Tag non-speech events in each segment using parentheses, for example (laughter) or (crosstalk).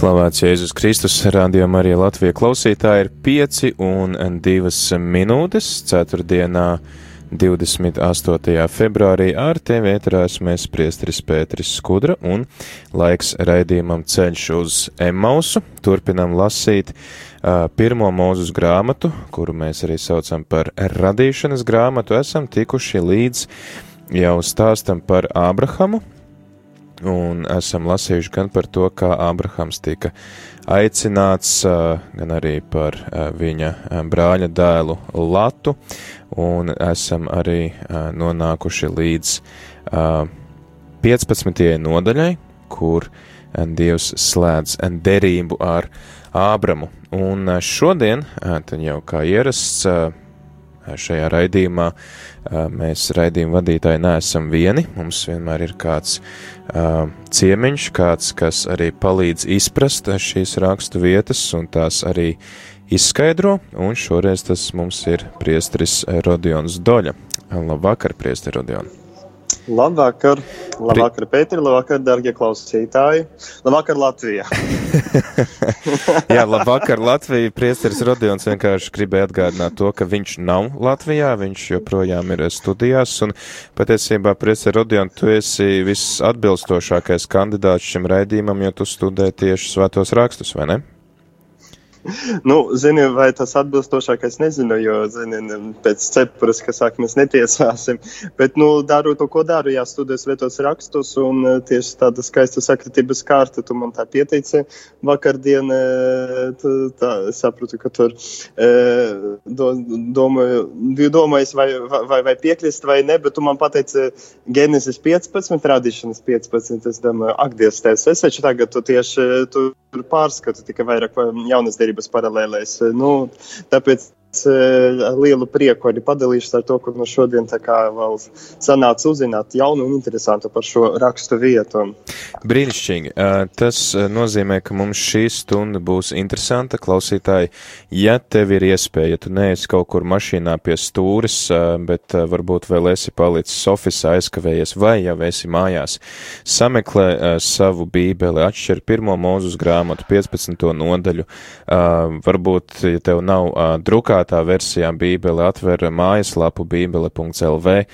Slavēts Jēzus Kristus, rādījumā arī Latvijas klausītāji ir 5 un 2 minūtes 4. 28. februārī ar tevi ēterās mēs priestris Pēteris Skudra un laiks raidījumam ceļš uz Emausu. Turpinam lasīt uh, pirmo mūzus grāmatu, kuru mēs arī saucam par radīšanas grāmatu. Esam tikuši līdz jau stāstam par Ābrahamu, un esam lasījuši gan par to, kā Abrahams tika aicināts, gan arī par viņa brāļa dēlu Latu, un esam arī nonākuši līdz 15. nodaļai, kur Dievs slēdz derību ar Ābramu. Un šodien, tad jau kā ierasts, šajā raidījumā mēs raidījuma vadītāji neesam vieni, mums vienmēr ir kāds ciemiņš, kāds, kas arī palīdz izprast šīs rakstu vietas un tās arī izskaidro, un šoreiz tas mums ir priestris Rodions Doļa. Labvakar, priestri Rodion! Labvakar, labvakar, Pēter, labvakar, darbie klausītāji. Labvakar, Latvija. (laughs) (laughs) Jā, labvakar, Latvija. Priesteris Rodions vienkārši gribēja atgādināt to, ka viņš nav Latvijā, viņš joprojām ir studijās, un patiesībā, priesteris Rodion, tu esi viss atbilstošākais kandidāts šim raidījumam, jo tu studē tieši svētos rakstus, vai ne? (laughs) nu, zini, vai tas atbilstošākais nezinu, jo, zini, pēc cepures, ka sāk mēs netiesāsim, bet, nu, daru to, ko daru, jā, studēs vietos rakstus, un eh, tieši tāda skaista sakritības kārta, tu man tā pieteici vakardien, eh, tā, sapratu, ka tur eh, do, domāju, biju domājis, vai, vai, vai piekrist vai ne, bet tu man pateici Genesis 15, radīšanas 15, es domāju, ak, Dievs, tēvs, es taču tagad tu tieši, tu pārskatu tikai vairāk jaunas derības paralēlēs. Nu, tāpēc ar lielu prieku arī padalīšos ar to, ko no šodien vēl sanāca uzzināt jaunu un interesantu par šo rakstu vietu. Brīnišķīgi. Tas nozīmē, ka mums šī stunda būs interesanta. Klausītāji, ja tev ir iespēja, ja tu neesi kaut kur mašīnā pie stūres, bet varbūt vēl esi palicis ofisā aizkavējies vai jau esi mājās, sameklē savu bībeli, atšķir pirmo mūzus grāmatu, 15. nodaļu. Varbūt, ja tev nav drukā, drukātā versijā Bībele atver mājaslapu bībele.lv,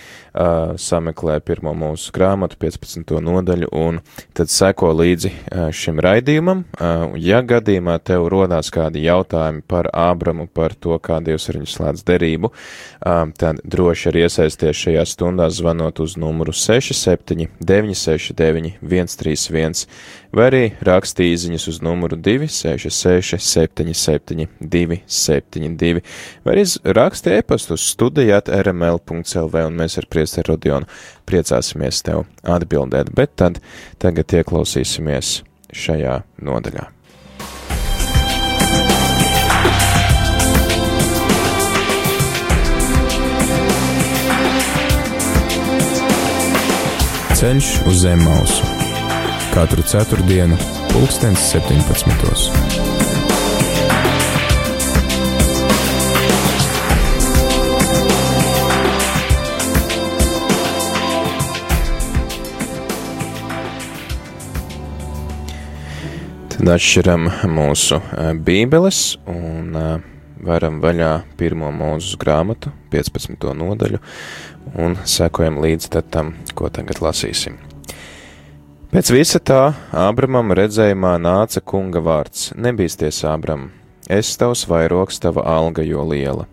sameklē pirmo mūsu grāmatu, 15. nodaļu, un tad seko līdzi šim raidījumam. Ja gadījumā tev rodās kādi jautājumi par Ābramu, par to, kā Dievs ar viņu slēdz derību, tad droši arī iesaisties šajā stundā zvanot uz numuru 67 969 131 vai arī rakstīt īsiņas uz numuru 266, 77, 272, vai arī rakstīt e-pastu studijāt rml.clv, un mēs ar priesteru Rodionu priecāsimies tev atbildēt, bet tad tagad ieklausīsimies šajā nodaļā. Ceļš uz zem mausu katru ceturtdienu, pulkstens 17. Tad atšķiram mūsu bībeles un varam vaļā pirmo mūsu grāmatu, 15. nodaļu, un sekojam līdz tam, ko tagad lasīsim. Pēc visa tā Ābramam redzējumā nāca kunga vārds: Nebīsties, Ābram, es tavs vairoks, tava alga jo liela.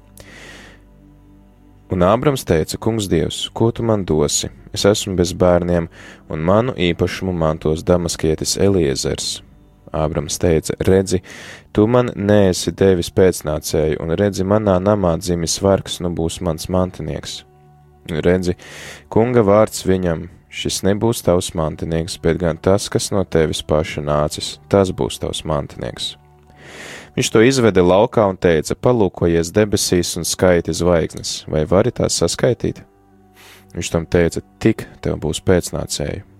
Un Ābrams teica: Kungs, Dievs, ko tu man dosi? Es esmu bez bērniem, un manu īpašumu mantos damaskietis Eliezers. Ābrams teica: Redzi, tu man neesi devis pēcnācēju, un redzi, manā namā dzimis vargs, nu būs mans mantinieks. Redzi, kunga vārds viņam, šis nebūs tavs mantinieks, bet gan tas, kas no tevis paša nācis, tas būs tavs mantinieks. Viņš to izveda laukā un teica: Palūkojies debesīs un skaiti zvaigznes, vai vari tās saskaitīt? Viņš tam teica: Tik tev būs pēcnācēji.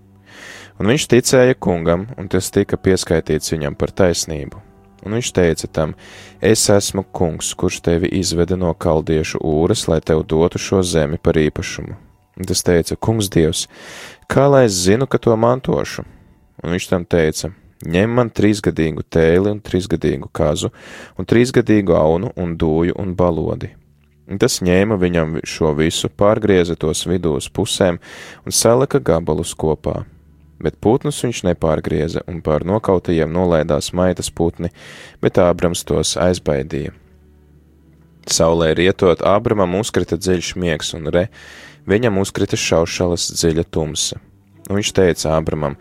Un viņš ticēja kungam, un tas tika pieskaitīts viņam par taisnību un viņš teica tam: Es esmu kungs, kurš tevi izveda no kaldiešu ūras, lai tev dotu šo zemi par īpašumu. Un tas teica: Kungs, Dievs, kā lai es zinu, ka to mantošu? Un viņš tam teica: Ņem man trīsgadīgu tēli un trīsgadīgu kazu, un trīsgadīgu aunu un dūju un balodi. Un tas ņēma viņam šo visu, pārgrieza tos vidū uz pusēm un salika gabalus kopā bet putnus viņš nepārgrieza, un pār nokautajiem nolaidās maitas putni, bet Ābrams tos aizbaidīja. Saulē rietot, Ābramam uzkrita dziļš miegs, un re, viņam uzkrita šaušalas dziļa tumsa. Un viņš teica Ābramam,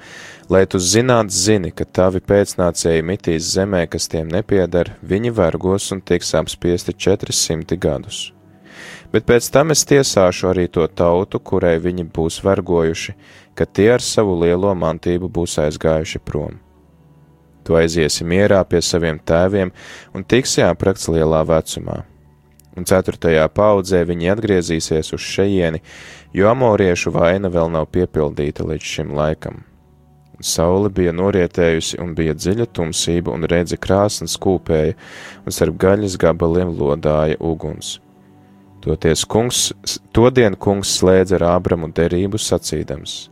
lai tu zināt, zini, ka tavi pēcnācēji mitīs zemē, kas tiem nepiedar, viņi vergos un tiks apspiesti 400 gadus. Bet pēc tam es tiesāšu arī to tautu, kurai viņi būs vergojuši, ka tie ar savu lielo mantību būs aizgājuši prom. Tu aiziesi mierā pie saviem tēviem un tiksi aprakts lielā vecumā. Un ceturtajā paudzē viņi atgriezīsies uz šejieni, jo amoriešu vaina vēl nav piepildīta līdz šim laikam. Saule bija norietējusi un bija dziļa tumsība, un redzi krāsnes kūpēja, un starp gaļas gabaliem lodāja uguns. Toties kungs, to dienu kungs slēdza ar Ābramu derību sacīdams: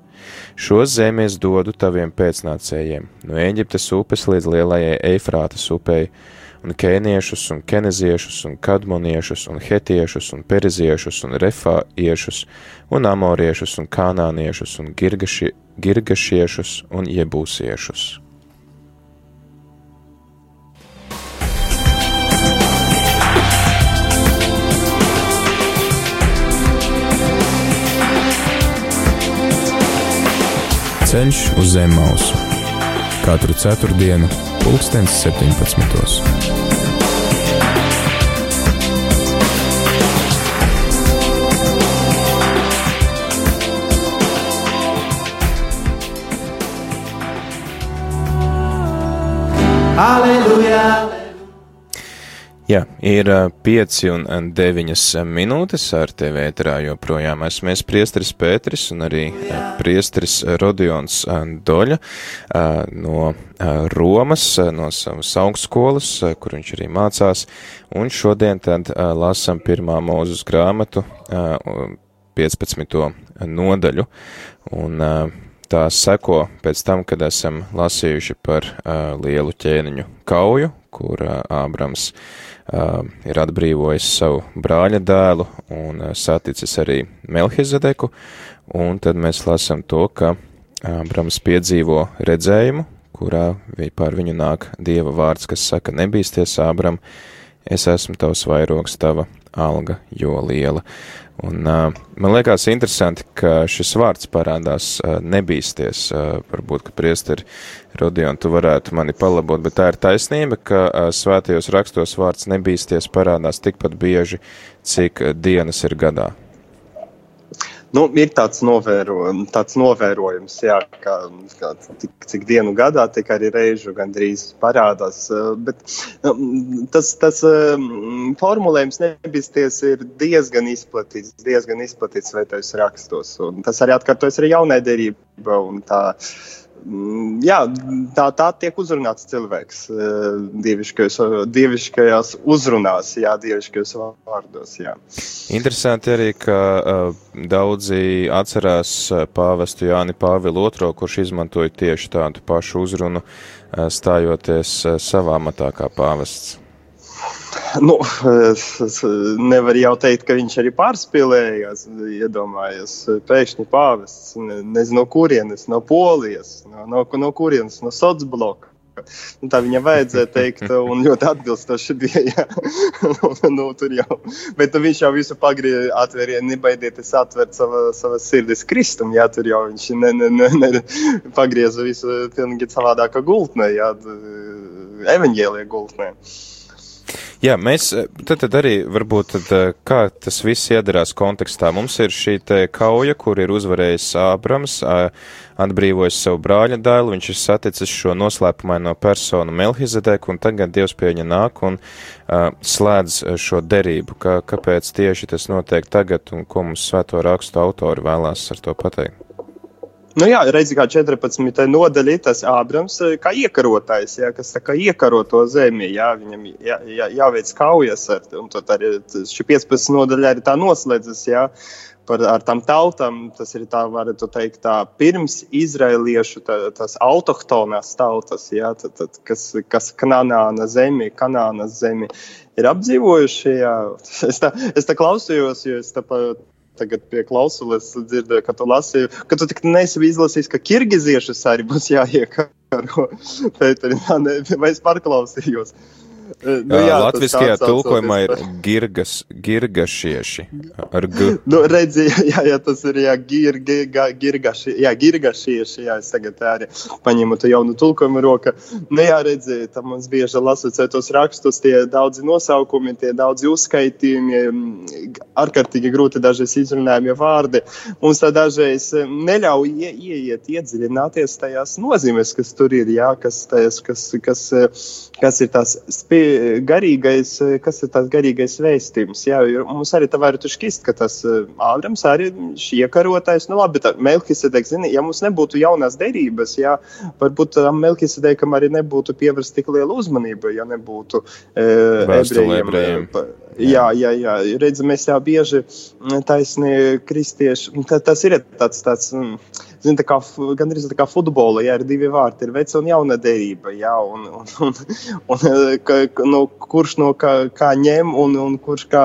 Šo zemi es dodu taviem pēcnācējiem, no Eģiptes upes līdz lielajai Eifrātas upei, un kēniešus, un keneziešus, un kadmoniešus, un hetiešus, un periziešus, un refāiešus, un amoriešus, un kanāniešus, un girgaši, girgašiešus, un jebūsiešus. Ceļš uz zem mausu katru ceturtdienu, pulkstens 17. Halleluja! Jā, ir pieci un deviņas minūtes ar tevi ēterā joprojām esmu es priesteris Pēteris un arī priesteris Rodions Doļa no Romas, no savas augstskolas, kur viņš arī mācās, un šodien tad lasam pirmā mūzus grāmatu 15. nodaļu, un tā seko pēc tam, kad esam lasījuši par lielu ķēniņu kauju, kur Ābrams uh, ir atbrīvojis savu brāļa dēlu un saticis arī Melhizadeku, un tad mēs lasam to, ka Abrams piedzīvo redzējumu, kurā pār viņu nāk Dieva vārds, kas saka, nebīsties Abram, es esmu tavs vairogs, tava alga jo liela. Un, man liekas interesanti, ka šis vārds parādās nebīsties. Varbūt, ka priesteri Rodion, tu varētu mani palabot, bet tā ir taisnība, ka svētajos rakstos vārds nebīsties parādās tikpat bieži, cik dienas ir gadā. Nu, ir tāds, novēro, tāds novērojums, jā, ka, ka tik, cik dienu gadā, tik arī reižu gandrīz parādās. Bet nu, tas, tas formulējums nebīsties ir diezgan izplatīts, diezgan izplatīts svētais rakstos. Un tas arī atkārtojas arī jaunai derība. Tā, jā, tā, tā tiek uzrunāts cilvēks eh, dieviškajos, dieviškajās uzrunās, jā, dieviškajos vārdos. Jā. Interesanti arī, ka uh, daudzi atcerās eh, pāvestu Jāni Pāvilu II, kurš izmantoja tieši tādu pašu uzrunu, stājoties savā matā kā pāvests. Nu, nevar jau teikt, ka viņš arī pārspīlējās. Iedomājos, pēkšņi pāvests, nezinu, no kurienes, no Polijas, no, no, no kurienes, no Sotsbloka. Nu, tā viņam vajadzēja teikt, un ļoti atbilstoši bija. Jā. (laughs) nu, tur jau. Bet nu, viņš jau visu pagriezīja, atvērīja, nebaidieties atvērt sava, savas sirdis kristum. Jā, tur jau viņš ne, ne, ne, ne, pagrieza visu pilnīgi savādākā gultnē, jā, evaņģēlija gultnē. Jā, mēs tad, tad arī varbūt tad, kā tas viss iedarās kontekstā. Mums ir šī kauja, kur ir uzvarējis Ābrams, atbrīvojis savu brāļa dēlu, viņš ir saticis šo noslēpumaino personu Melhizedeku, un tagad Dievs pie viņa nāk un uh, slēdz šo derību. Kā, kāpēc tieši tas notiek tagad, un ko mums svēto rakstu autori vēlās ar to pateikt? Nu jā, reizē kā 14. nodaļa, tas Ābrams kā iekarotājs, jā, kas kā iekaro to zemi, jā, viņam jā, jā, jāveic kaujas ar, arī šī 15. nodaļa arī tā noslēdzas, jā, par ar tām tautām, tas ir tā, varētu teikt, tā pirms izraeliešu, tā, tās autohtonās tautas, jā, tad, tad, kas, kas Kanāna zemi, Kanānas zemi ir apdzīvojuši, jā. (laughs) Es tā, es tā klausījos, jo es tā pa, tagad pie klausulas dzirdēju, ka tu lasīji, ka tu tik nesi izlasījis, ka kirgiziešus arī būs jāiekaro. (laughs) Pēteri, vai es pārklausījos? Nu, jā, Latviskajā tulkojumā ir girgas, girgašieši. Ar g. Nu, redzi, (laughs) jā, jā, tas ir, jā, girga, girgaši, jā, girgašieši, jā, es tagad arī paņemu to jaunu tulkojumu roka. Nu, jā, redzi, tam mums bieži lasot tos rakstus, tie daudzi nosaukumi, tie daudzi uzskaitījumi, ārkārtīgi grūti dažreiz izrunājumi vārdi. Mums tā dažreiz neļauj ie, ieiet, iedziļināties tajās nozīmes, kas tur ir, jā, kas, tas, kas, kas, kas ir tās spējas garīgais, kas ir tās garīgais vēstījums. Jā, mums arī tā varētu šķist, ka tas Ābrams arī šī iekarotais, nu labi, Melkisedek, zini, ja mums nebūtu jaunās derības, jā, varbūt tam Melkisedekam arī nebūtu pievērst tik liela uzmanība, ja nebūtu e, ebrejiem. Jā, jā, jā, redz, mēs jau bieži taisni kristieši, tas ir tāds, tāds, zin, tā kā, gandrīz tā kā futbola, jā, ir divi vārti, ir veca un jauna derība, jā, un, un, un, un (laughs) ka, nu, kurš no kā, kā ņem un, un kurš kā,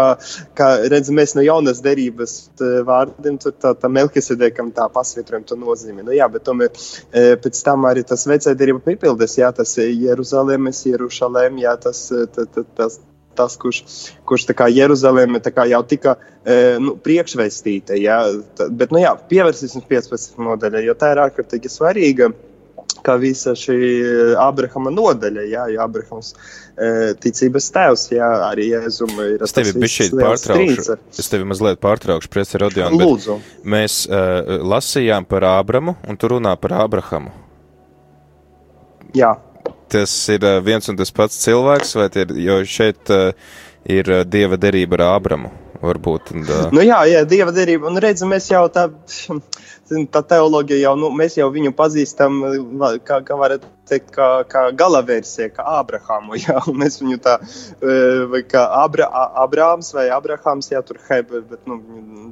kā redz, mēs no jaunas derības vārdiem, tur tā, tā Melkisedekam tā pasvietrojam to nozīmi. Nu, jā, bet tomēr pēc tam arī tas vecā derība pipildes, jā, tas Jeruzalemes, Jerušalem, jā, tas, tas, tas, tas tas, kurš, kurš Jeruzaleme jau tika e, nu, priekšvestīta. Ja? Bet, nu, jā, pievērsīsim 15 nodaļai, jo tā ir ārkārtīgi svarīga kā visa šī Abrahama nodaļa, jā, jo Abrahams e, ticības tēvs, jā, arī Jēzum ir. Es tevi bišķīt pārtraukšu, es tevi mazliet pārtraukšu, prieci Rodion, Lūdzu. mēs e, lasījām par Ābramu, un tu runā par Ābrahamu. Jā. Tas ir viens un tas pats cilvēks, vai ir, jo šeit ir dieva derība ar Ābramu varbūt. Un, uh... Nu jā, jā, dieva derība. Un redzam, mēs jau tā, tā teoloģija jau, nu, mēs jau viņu pazīstam, kā, kā varat teikt, kā, kā gala versija, kā Ābrahamu, (laughs) jā, mēs viņu tā, vai kā Abra, Abrāms vai Abrahams, jā, tur hei, bet, nu,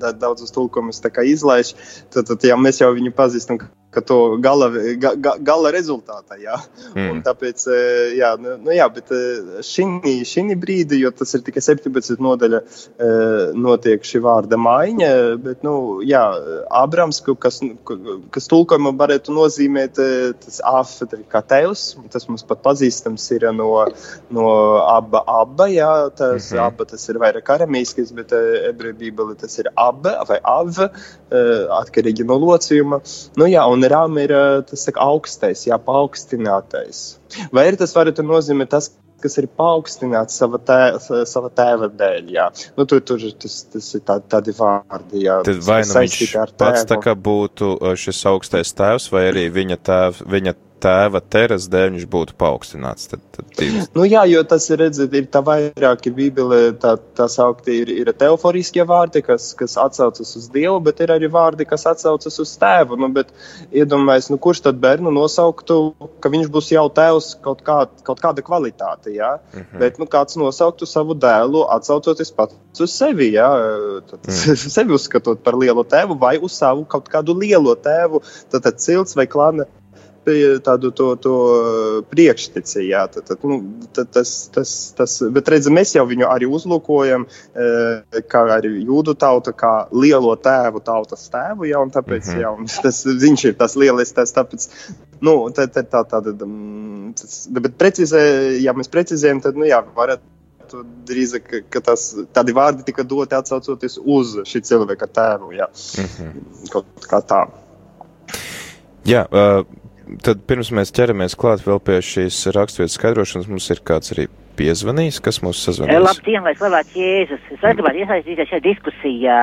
daudzus tulkumus tā kā izlaiž, tad, tad jā, mēs jau viņu pazīstam, to gala, ga, ga, gala rezultātā, jā. Mm. Un tāpēc, jā, nu, nu jā, bet šī, šī brīdi, jo tas ir tikai 17 nodaļa, notiek šī vārda maiņa, bet, nu, jā, Abrams, kas, kas tulkojumā varētu nozīmēt tas af, kā tēvs, tas mums pat pazīstams ir no, no aba, aba, jā, tas, mm -hmm. aba, tas ir vairāk aramīskis, bet ebreju bībeli tas ir aba vai av, atkarīgi no locījuma. Nu, jā, un rām ir tas saka, augstais, jā, paaugstinātais. Vai ir tas varētu nozīmēt tas, kas ir paaugstināts sava, tē, sava tēva dēļ. Jā. Nu, tur, tur tas, tas ir tā, tādi vārdi. Jā, Tad vai nu viņš pats tā kā būtu šis augstais tēvs, vai arī viņa, tēv, viņa tēva teras dēļ viņš būtu paaugstināts. Tad, tad divas. nu, jā, jo tas ir, redzēt, ir tā vairāki bībelē, tā, tā saukti ir, ir teoforiskie vārdi, kas, kas atsaucas uz Dievu, bet ir arī vārdi, kas atsaucas uz tēvu. Nu, bet iedomājies, nu, kurš tad bērnu nosauktu, ka viņš būs jau tēvs kaut, kā, kaut kāda kvalitāte, jā? Mm -hmm. Bet, nu, kāds nosauktu savu dēlu, atsaucoties pats uz sevi, jā? Tad, mm. (laughs) sevi uzskatot par lielu tēvu vai uz savu kaut kādu lielo tēvu, tad, tad cilts vai klāna tādu to, to priekšteci. Jā, tad, tad, nu, tad tas, tas, tas, bet redzam, mēs jau viņu arī uzlūkojam, e, kā arī jūdu tauta, kā lielo tēvu tautas tēvu, jā, un tāpēc, mm -hmm. jā, tas, viņš ir tas lielais tēvs, tāpēc, nu, tā, tā, tā, tāda, tas, bet precizē, ja mēs precizējam, tad, nu, jā, varat drīzāk, tas, tādi vārdi tika doti atsaucoties uz šī cilvēka tēvu. Jā. Mm -hmm. Kaut kā tā. Jā, uh, tad pirms mēs ķeramies klāt vēl pie šīs raksturvietas skaidrošanas, mums ir kāds arī piezvanījis, kas mūs sazvanīs? Labdien, lai slavēts Jēzus. Es gribētu iesaistīties šajā diskusijā.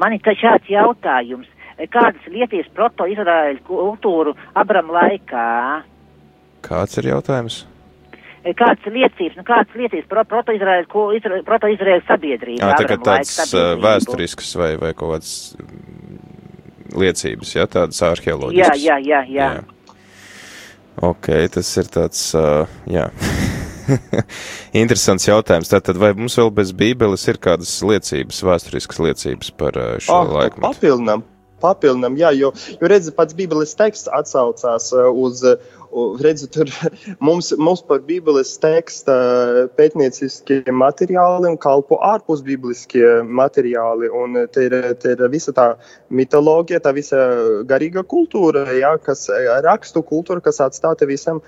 Man ir šāds jautājums. Kādas lietas proto-izraēļu kultūru Abram laikā? Kāds ir jautājums? Kādas liecības, nu kādas liecības pro, proto-izraēļu proto sabiedrība? Jā, tagad tāds vēsturisks vai, vai kaut kāds liecības, ja tādas arheoloģiskas. Jā, jā, jā, jā. jā. Ok, tas ir tāds, uh, jā. (laughs) Interesants jautājums. Tātad, vai mums vēl bez Bībeles ir kādas liecības, vēsturiskas liecības par šo oh, laiku? Papildinām, papildinām, jā, jo, jo redzi, pats Bībeles teksts atsaucās uz redzu, tur (laughs) mums, mums par Bībeles teksta pētnieciskie materiāli un kalpo ārpus bībliskie materiāli. Un te ir, te ir visa tā mitoloģija, tā visa garīga kultūra, jā, kas rakstu kultūra, kas atstāta visam,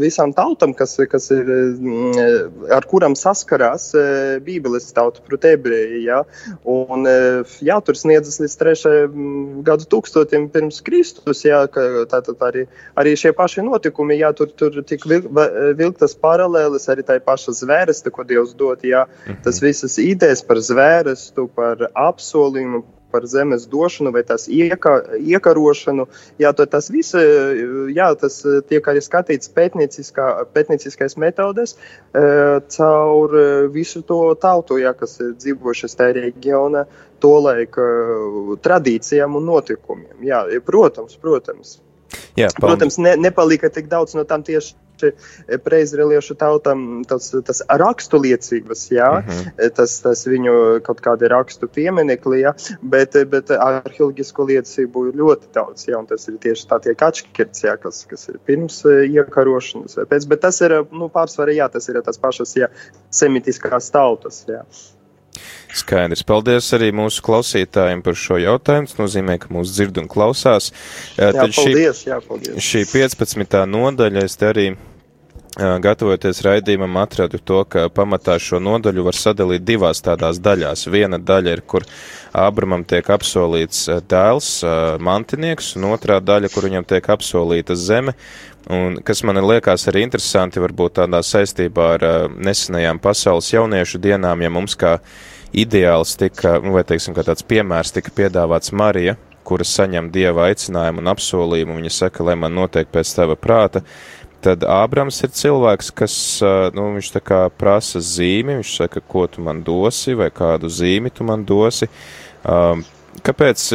visam tautam, kas, kas ir, ar kuram saskarās Bībeles tauta, proti, ebreji. Jā. Un, jā, tur sniedzas līdz trešajam gadu tūkstotim pirms Kristus, jā, ka tātad arī, arī šie paši notikumi, jā, tur, tur tik vil, vilktas paralēlis arī tai paša zvērestu, ko Dievs dod, jā, tas mhm. visas idejas par zvērestu, par apsolījumu, par zemes došanu vai tās ieka, iekarošanu. Jā, tas viss jā, tas tiek arī skatīts pētnieciskais metodes caur visu to tautu, jā, kas ir dzīvojušas tajā reģionā, to laika tradīcijām un notikumiem. Jā, protams, protams. Jā, paldies. Protams, ne, nepalika tik daudz no tām tieši preizreliešu tautam tas, tas rakstu liecības, jā, mhm. -huh. tas, tas viņu kaut kādi rakstu pieminekli, jā, bet, bet arheoloģisko liecību ir ļoti daudz, jā, un tas ir tieši tā tiek atšķirts, jā, kas, kas ir pirms e, iekarošanas vai pēc, bet tas ir, nu, pārsvarā, jā, tas ir tas pašas, jā, semitiskās tautas, jā. Skaidrs. Paldies arī mūsu klausītājiem par šo jautājumu. Tas nozīmē, ka mūs dzird un klausās. Jā, Tad paldies, šī, jā, paldies. Šī 15. nodaļa, es te arī gatavoties raidījumam, atradu to, ka pamatā šo nodaļu var sadalīt divās tādās daļās. Viena daļa ir, kur Ābramam tiek apsolīts dēls, mantinieks, un otrā daļa, kur viņam tiek apsolīta zeme. Un kas man liekas arī interesanti, varbūt tādā saistībā ar nesenajām pasaules jauniešu dienām, ja mums kā ideāls tika, nu, vai teiksim, kā tāds piemērs tika piedāvāts Marija, kuras saņem dieva aicinājumu un apsolījumu, viņa saka, lai man notiek pēc tava prāta, tad Ābrams ir cilvēks, kas, nu, viņš tā kā prasa zīmi, viņš saka, ko tu man dosi, vai kādu zīmi tu man dosi. Kāpēc,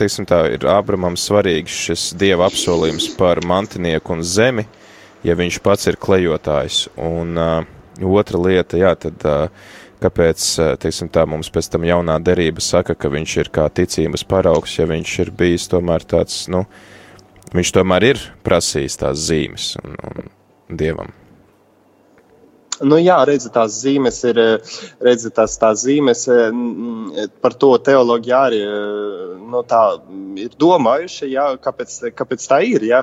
teiksim tā, ir Ābramam svarīgs šis dieva apsolījums par mantinieku un zemi, ja viņš pats ir klejotājs? Un otra lieta, jā, tad kāpēc, teiksim tā, mums pēc tam jaunā derība saka, ka viņš ir kā ticības paraugs, ja viņš ir bijis tomēr tāds, nu, viņš tomēr ir prasījis tās zīmes un, un dievam. Nu, jā, redzi, tās zīmes ir, redzi, tās, tās zīmes par to teoloģija arī nu, tā ir domājuši, jā, kāpēc, kāpēc tā ir. Jā.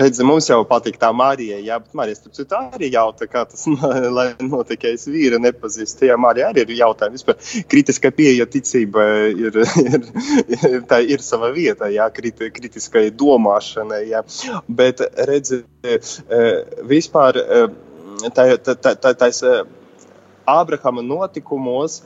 Redzi, mums jau patīk tā Marija, jā, bet Marijas tur citu arī jautā, kā tas, (laughs) lai notiek, ja es vīru nepazīstu. Jā, Marija arī ir jautājumi. Vispār kritiska pieeja ticība ir, ir, tā ir sava vieta, jā, kriti, kritiskai domāšanai, jā. Bet redzi, vispār tais Ābrahama notikumos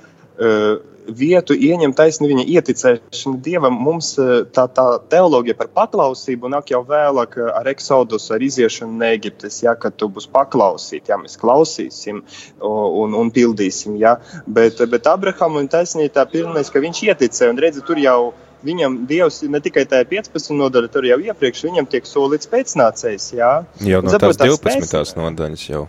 vietu ieņem taisni viņa ieticēšana dievam. Mums tā, tā teoloģija par paklausību nāk jau vēlāk ar eksodus, ar iziešanu no Eģiptes, ja, kad tu būsi paklausīt, ja mēs klausīsim un, un pildīsim. Ja. Bet, bet Abrahamu un taisnība tā pilnais, ka viņš ieticēja un redzi, tur jau viņam Dievs ne tikai tajā 15 nodaļā, tur jau iepriekš viņam tiek solīts pēcnācējs. Jā, jau no tās 12. Pēc... nodaļas jau.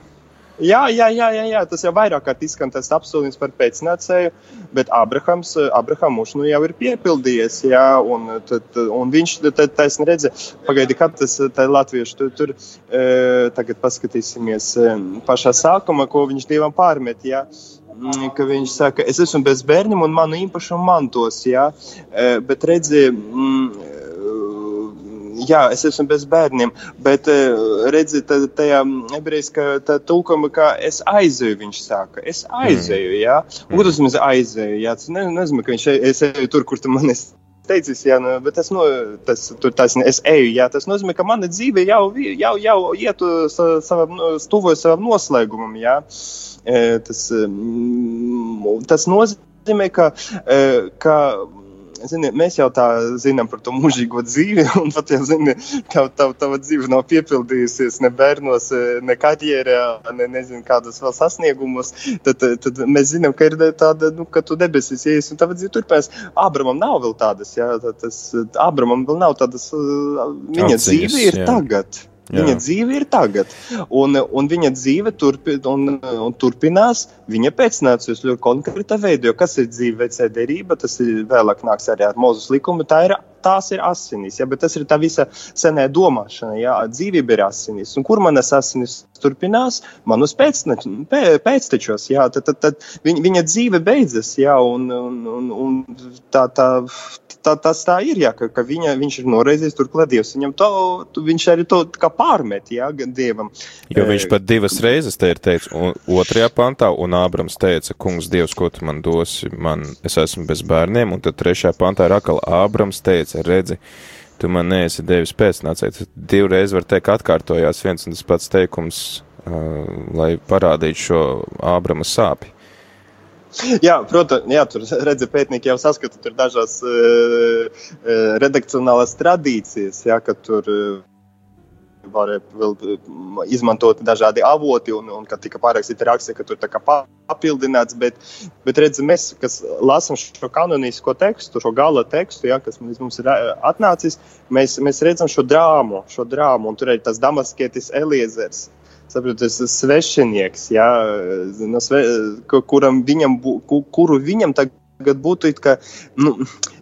Jā, jā, jā, jā, jā, tas jau vairāk kārt izskan tas apsolījums par pēcnācēju, bet Abrahams, Abrahams nu jau ir piepildījies, jā, un, tad, un viņš taisni redze, pagaidi, kad tas tā latviešu tur, tur e, tagad paskatīsimies pašā sākumā, ko viņš Dievam pārmet, jā mm, ka viņš saka, es esmu bez bērniem un manu īpašumu mantos, jā, e, bet redzi, mm, jā, es esmu bez bērniem, bet eh, redzi, tajā ebrejiskā tulkuma, kā es aizēju, viņš saka, es aizēju, jā, mm. tas mēs aizēju, jā, tas ne, nezinu, ka viņš es eju tur, kur tu man esi teicis, jā, nu, bet tas, no, tas, tur, tas, es eju, jā, tas nozīmē, ka mana dzīve jau, jau, jau iet savam, tuvojas savam noslēgumam, jā. Tas, tas nozīmē, ka, ka zini, mēs jau tā zinām par to mūžīgo dzīvi, (laughs) un pat, ja zini, ka tav, tava dzīve nav piepildījusies ne bērnos, ne karjerā, ne nezinu, kādos vēl sasniegumos, tad, tad mēs zinām, ka ir tāda, nu, ka tu debesīs ies, un tava dzīve turpinās. Abramam nav vēl tādas, jā, tas, Abramam vēl nav tādas, viņa Atziņas, dzīve ir jā. tagad. Jā. Viņa dzīve ir tagad, un, un viņa dzīve turpi, un, un turpinās viņa pēcnācējus ļoti konkrētā veidā. Jo kas ir dzīve vecē derība, tas ir vēlāk nāks arī ar Mozus likumu. Tā ir, tās ir asinis, ja, bet tas ir tā visa senē domāšana. Ja, dzīvība ir asinis, un kur manas asinis turpinās, manus pēctečos, ja, tad, tad, tad viņa, viņa dzīve beidzas, ja, un, un, un, un tā, tā, tā, tas tā ir, jā, ka, ka viņa, viņš ir noreizies turklāt Dievs. Viņam to, viņš arī to kā pārmet, jā, Dievam. Jo viņš pat divas reizes te ir teicis, un otrajā pantā, un Ābrams teica, kungs Dievs, ko tu man dosi, man, es esmu bez bērniem, un tad trešajā pantā ir atkal Ābrams teica, redzi, tu man neesi devis pēcnācēji. Divreiz var teikt atkārtojās viens un tas pats teikums, uh, lai parādītu šo Ābrama sāpi. Jā, protams, jā, tur redzi, pētnieki jau saskata tur dažās uh, redakcionālās tradīcijas, jā, ka tur uh, varēja vēl izmantot dažādi avoti, un, un kad tika pārrakstīta raksta, ka tur tā kā papildināts, bet, bet redz, mēs, kas lasam šo kanonisko tekstu, šo gala tekstu, ja, kas mums ir atnācis, mēs, mēs redzam šo drāmu, šo drāmu, un tur ir tas damaskietis Eliezers, saprotu, tas svešinieks, ja, no sve, kuram viņam, kuru viņam tagad būtu kā, nu,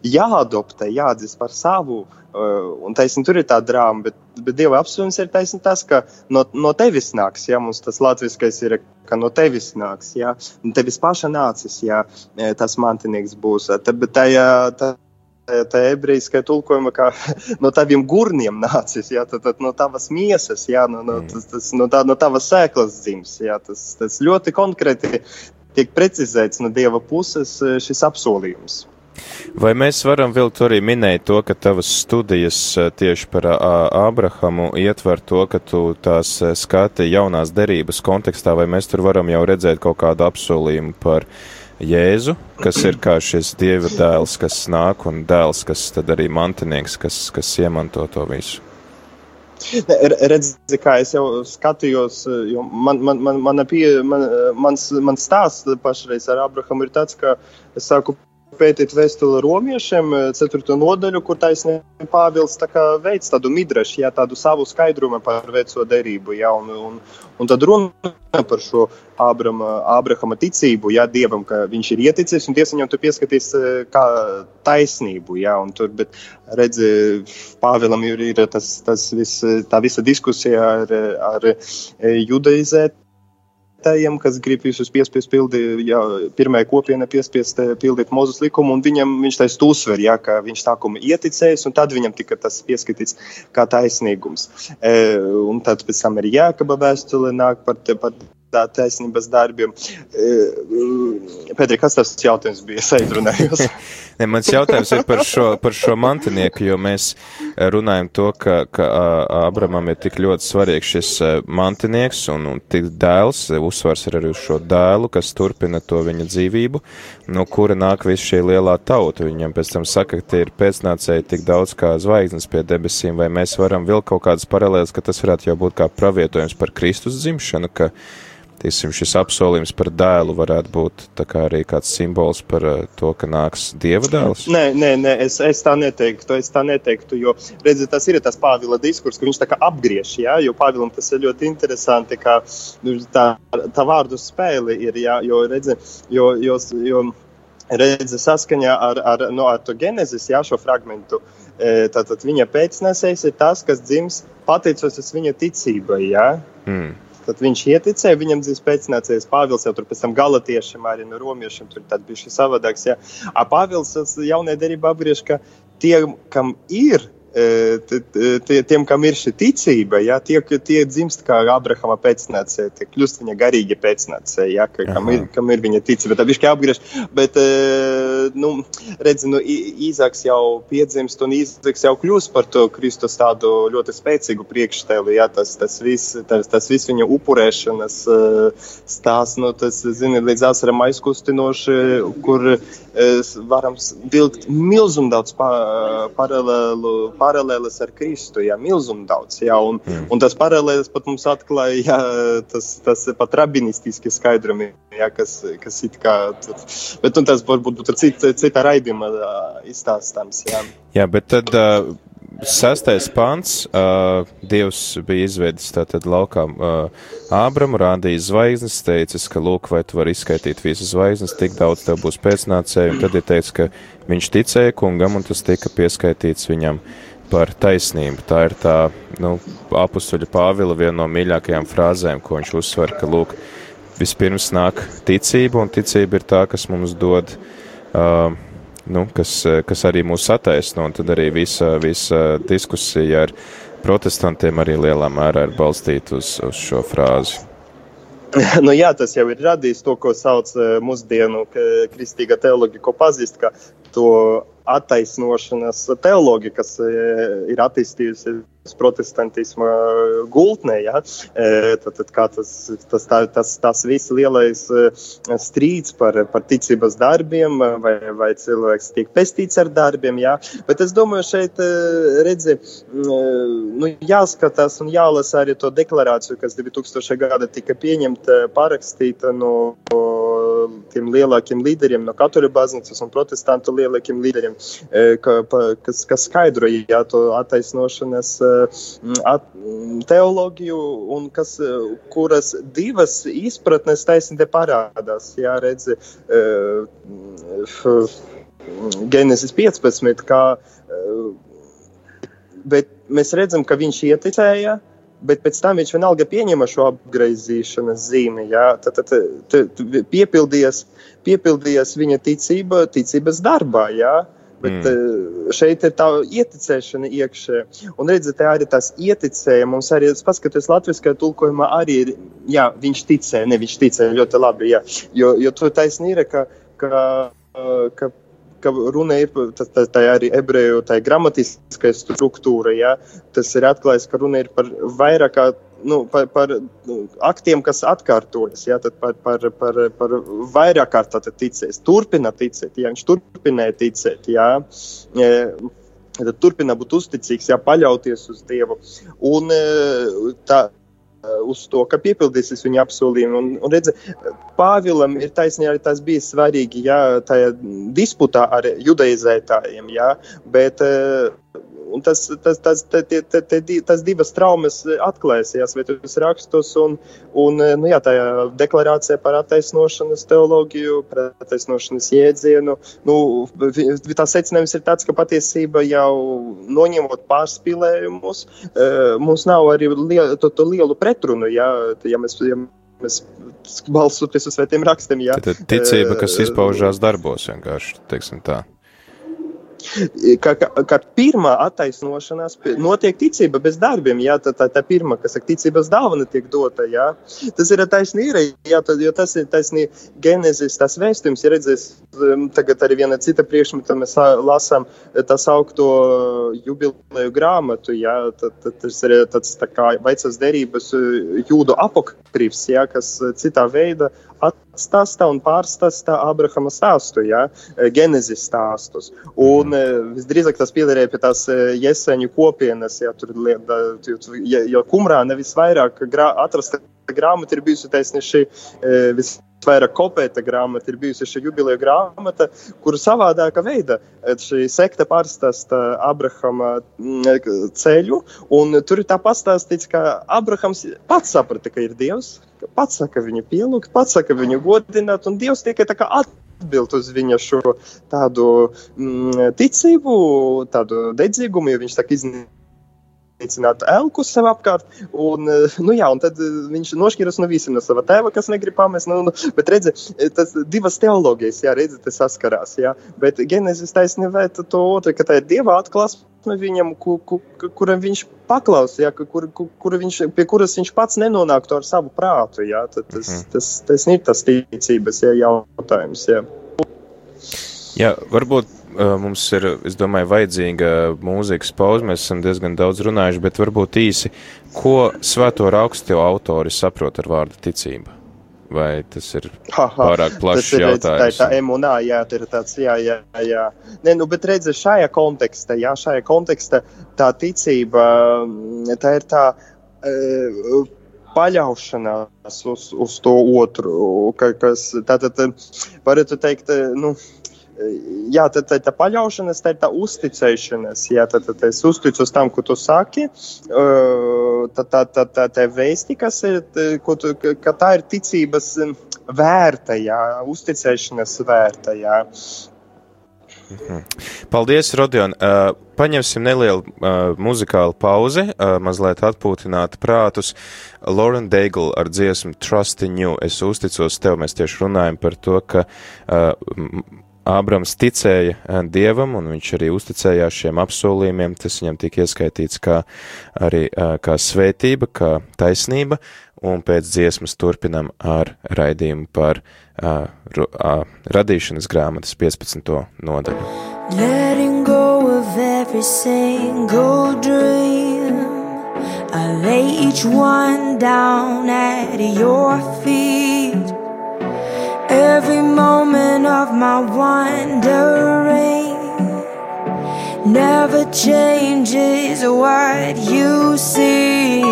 jāadoptē, jāatzīst par savu. Uh, un taisnība tur ir tā drāma, bet, bet Dieva apsvērums ir taisnība tas, ka no, no tevis nāks, ja mums tas latviskais ir, ka no tevis nāks, ja, un tevis paša nācis, ja tas mantinieks būs. Tā, bet tajā, tā, tā ebrejiskā tulkojuma, kā (laughs) no taviem gurniem nācis, jā, tad, tad no tavas miesas, jā, no, no, tas, tas, no, tā, no tavas sēklas dzims. Jā, tas, tas ļoti konkrēti tiek precizēts no Dieva puses eh, šis apsolījums. Vai mēs varam vēl arī minēt to, ka tavas studijas eh, tieši par Ābrahamu ietver to, ka tu tās eh, skati jaunās derības kontekstā, vai mēs tur varam jau redzēt kaut kādu apsolījumu par Jēzu, kas ir kā šis dieva dēls, kas nāk, un dēls, kas tad arī mantinieks, kas, kas iemanto to visu. Redzi, kā es jau skatījos, jo man, man, man, man pie, man, mans, mans stāsts pašreiz ar Abrahamu ir tāds, ka es sāku pētīt vēstuli romiešiem, 4. Eh, nodaļu, kur taisnība Pāvils tā veids tādu midrašu, jā, tādu savu skaidrumu par veco derību. Jā, un, un, un tad runa par šo Ābrama, Ābrahama ticību, jā, Dievam, ka viņš ir ieticis, un Dievs viņam tur pieskatīs eh, kā taisnību. Jā, un tur, bet, redzi, Pāvēlam ir, ir tas, tas vis, tā visa diskusija ar, ar eh, judaizēt tējiem, kas grib visus piespiest pildīt, ja pirmā kopiena piespiest eh, pildīt Mozus likumu, un viņam viņš taisa uzsver, ja, ka viņš sākuma ieticējis, un tad viņam tika tas pieskatīts kā taisnīgums. E, un tad pēc tam arī Jākaba vēstule nāk par, par taisnības darbiem. E, Pēdējais, kas tas jautājums bija? Es aizrunājos. (laughs) ne, mans jautājums ir par šo, par šo mantinieku, jo mēs runājam to, ka, ka Abramam ir tik ļoti svarīgs šis mantinieks un, un tik dēls, uzsvars ir arī uz šo dēlu, kas turpina to viņa dzīvību, no kura nāk viss šī lielā tauta. Viņam pēc tam saka, ka tie ir pēcnācēji tik daudz kā zvaigznes pie debesīm, vai mēs varam vilkt kaut kādas paralēlas, ka tas varētu jau būt kā pravietojums par Kristus dzimšanu, ka Tiesim, šis apsolījums par dēlu varētu būt kā arī kāds simbols par uh, to, ka nāks dieva dēls? Nē, nē, nē es, es tā neteiktu. Es tā neteiktu, jo redziet, tas ir tas Pāvila diskurs, ka viņš tā kā apgriež, jā, jo Pāvilam tas ir ļoti interesanti, ka nu, tā, tā vārdu spēle ir, jā, jo redziet, jo, jo, jo redzi saskaņā ar, ar, no, ar to genezes, jā, šo fragmentu. Tātad viņa pēcnesējs ir tas, kas dzims pateicoties viņa ticībai. Ja? Mm. Tad viņš ieticēja, viņam dzīves pēcnācējs Pāvils jau tur pēc tam galatiešiem, arī no romiešiem, tur tad bija šis savādāks. Ja. A Pāvils jaunajā derībā apgriež, ka tie, kam ir tie, tiem, kam ir šī ticība, ja, tie, tie dzimst kā Abrahama pēcnācēji, tie kļūst viņa garīgi pēcnācēji, ja, ka, kam, ir, kam ir viņa ticība. Tā bišķi apgriež, bet, nu, redzi, nu, Īzaks jau piedzimst un Īzaks jau kļūst par to Kristus tādu ļoti spēcīgu priekštēlu, ja, tas, tas viss, tas, tas viss viņa upurēšanas stāsts, nu, tas, zini, līdz asaram aizkustinoši, kur varam vilkt milzumu daudz paralēlu paralēles ar Kristu, jā, milzum daudz, jā, un, mm. un tas paralēles pat mums atklāja, jā, tas, tas pat rabinistiski skaidrumi, jā, kas, kas it kā, bet un tas varbūt būtu cita, cita raidījuma izstāstāms, jā. Jā, bet tad uh, sastais pants, uh, Dievs bija izveidis tātad laukā uh, Ābramu, rādīja zvaigznes, teicis, ka lūk, vai tu vari izskaitīt visas zvaigznes, tik daudz tev būs pēcnācēji, un tad ir teicis, ka viņš ticēja kungam, un tas tika pieskaitīts viņam par taisnību. Tā ir tā, nu, apustuļa Pāvila viena no mīļākajām frāzēm, ko viņš uzsver, ka, lūk, vispirms nāk ticība, un ticība ir tā, kas mums dod, uh, nu, kas, kas arī mūs attaisno, un tad arī visa, visa diskusija ar protestantiem arī lielā mērā ir balstīta uz, uz šo frāzi. (laughs) Nu, jā, tas jau ir radījis to, ko sauc mūsdienu kristīga teoloģija, ko pazīst, kā to attaisnošanas teoloģija, kas ir attīstījusies protestantisma gultnē. Ja? Tad, tad, tas, tas, tā, tas, tas viss lielais strīds par, par ticības darbiem, vai, vai cilvēks tiek pestīts ar darbiem. Ja? Bet es domāju, šeit redzi, nu, jāskatās un jālasa arī to deklarāciju, kas 2000. gada tika pieņemta, parakstīta no tiem lielākiem līderiem, no katoļu baznīcas un protestantu lielākiem līderiem, ka, kas, kas skaidroja jā, to attaisnošanas at, teoloģiju un kas, e, kuras divas izpratnes taisnība parādās. Jā, redzi, Genesis 15, kā, bet mēs redzam, ka viņš ieticēja, bet pēc tam viņš vienalga pieņēma šo apgaizīšanas zīmi. Jā, tad, tad, tad piepildījās, piepildījās viņa ticība, ticības darbā. Jā. Bet mm. šeit ir tā ieticēšana iekšā. Un redziet, tā arī tas ieticēja. Mums arī, paskatoties latviskajā tulkojumā, arī ir, jā, viņš ticēja, ne viņš ticēja ļoti labi, jā. Jo, jo tu taisnība, ka, ka, ka ka runa ir tā, tā, tā arī ebreju tā gramatiskā struktūra. Ja? Tas ir atklājis, ka runa ir par vairāk kā nu, par, par nu, aktiem, kas atkārtojas, ja, par, par, par, par vairāk kārt ticēs, turpina ticēt, ja viņš turpināja ticēt, ja, tad turpina būt uzticīgs, ja paļauties uz Dievu. Un tā, uz to, ka piepildīsies viņa apsolījumi. Un, un redzi, Pāvilam ir taisnība arī tas bija svarīgi, jā, tajā disputā ar judaizētājiem, jā, bet Un tas, tas, tas, te, te, te, te, tas divas traumas atklāsījās Svētos rakstos, un, un nu, jā, tā deklarācija par attaisnošanas teoloģiju, par attaisnošanas jēdzienu. Nu, tā secinājums ir tāds, ka patiesība jau noņemot pārspīlējumus, mums nav arī liel, to, to lielu pretrunu, ja, ja mēs. Ja mēs balsoties uz svētiem rakstiem. Jā. Tad ticība, kas izpaužās darbos, vienkārši, teiksim tā ka, ka, ka pirmā attaisnošanās notiek ticība bez darbiem. Jā, tā, tā, tā pirmā, kas saka, ticības dāvana tiek dota. Jā. Tas ir taisnība, jā, tad, jo tas ir taisnība genezis, tas vēstījums. Ja redzēs, um, tagad arī viena cita priekšmeta mēs lasām tā saukto jubileju grāmatu, jā, tad, tad tas ir tāds tā kā vecas derības jūdu apokrīfs, jā, kas citā veidā atstāsta un pārstāsta Abrahama stāstu, ja, Genezis stāstus. Un mhm. visdrīzāk tas piederēja pie tās jeseņu kopienas, ja tur ja, ja kumrā nevis vairāk grā, atrasta grāmata ir bijusi taisnīši vis vairāk kopēta grāmata ir bijusi šī jubileja grāmata, kuru savādāka veida šī sekta pārstāsta Abrahama ceļu, un tur ir tā pastāstīts, ka Abrahams pats saprata, ka ir Dievs, pats saka viņu pielūgt, pats saka viņu godināt, un Dievs tikai tā kā atbild uz viņa šo tādu mm, ticību, tādu dedzīgumu, jo viņš tā kā iznīcināt elku sev apkārt. Un, nu, jā, un tad viņš nošķiras no visiem, no sava tēva, kas negrib pamest. Nu, nu, bet redzi, tas divas teoloģijas, jā, redzi, tas saskarās. Jā. Bet genezis taisnība to otru, ka tā ir dieva atklāsme viņam, ku, ku, kuram viņš paklausīja, ja, kur, kur, kur viņš, pie kuras viņš pats nenonāktu ar savu prātu. Ja, tad tas, mm. tas, tas, tas ir tas ticības ja, jautājums. Ja. Jā, varbūt mums ir, es domāju, vajadzīga mūzikas pauze. Mēs esam diezgan daudz runājuši, bet varbūt īsi, ko svēto rakstu autori saprot ar vārdu ticība? Vai tas ir ha, ha, pārāk plašs ir, jautājums? Tā ir tā emunā, jā, tā ir tāds, jā, jā, jā. Nē, nu, bet redzi, šajā kontekstā, jā, šajā kontekstā tā ticība, tā ir tā. Uh, paļaušanās uz, uz to otru, ka, kas tātad varētu teikt, nu, jā, tā, tā, tā paļaušanās, tā ir tā uzticēšanās. Jā, tad, tad es uzticos tam, ko tu saki. Tā, tā, tā, tā, tā vēsti, kas ir, tu, ka tā ir ticības vērta, jā, uzticēšanās vērta. Jā. Mhm. Paldies, Rodion. Uh, paņemsim nelielu uh, muzikālu pauzi, uh, mazliet atpūtināt prātus. Lauren Daigle ar dziesmu Trust in You. Es uzticos tev, mēs tieši runājam par to, ka uh, Ābrams ticēja eh, Dievam, un viņš arī uzticējās šiem apsolījumiem. Tas viņam tika ieskaitīts kā arī eh, kā svētība, kā taisnība, un pēc dziesmas turpinam ar raidījumu par uh, uh, radīšanas grāmatas 15. nodaļu. Letting go of every single dream I lay each one down at your feet every moment of my wandering never changes what you see.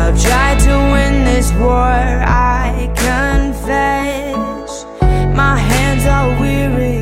I've tried to win this war, I confess. My hands are weary,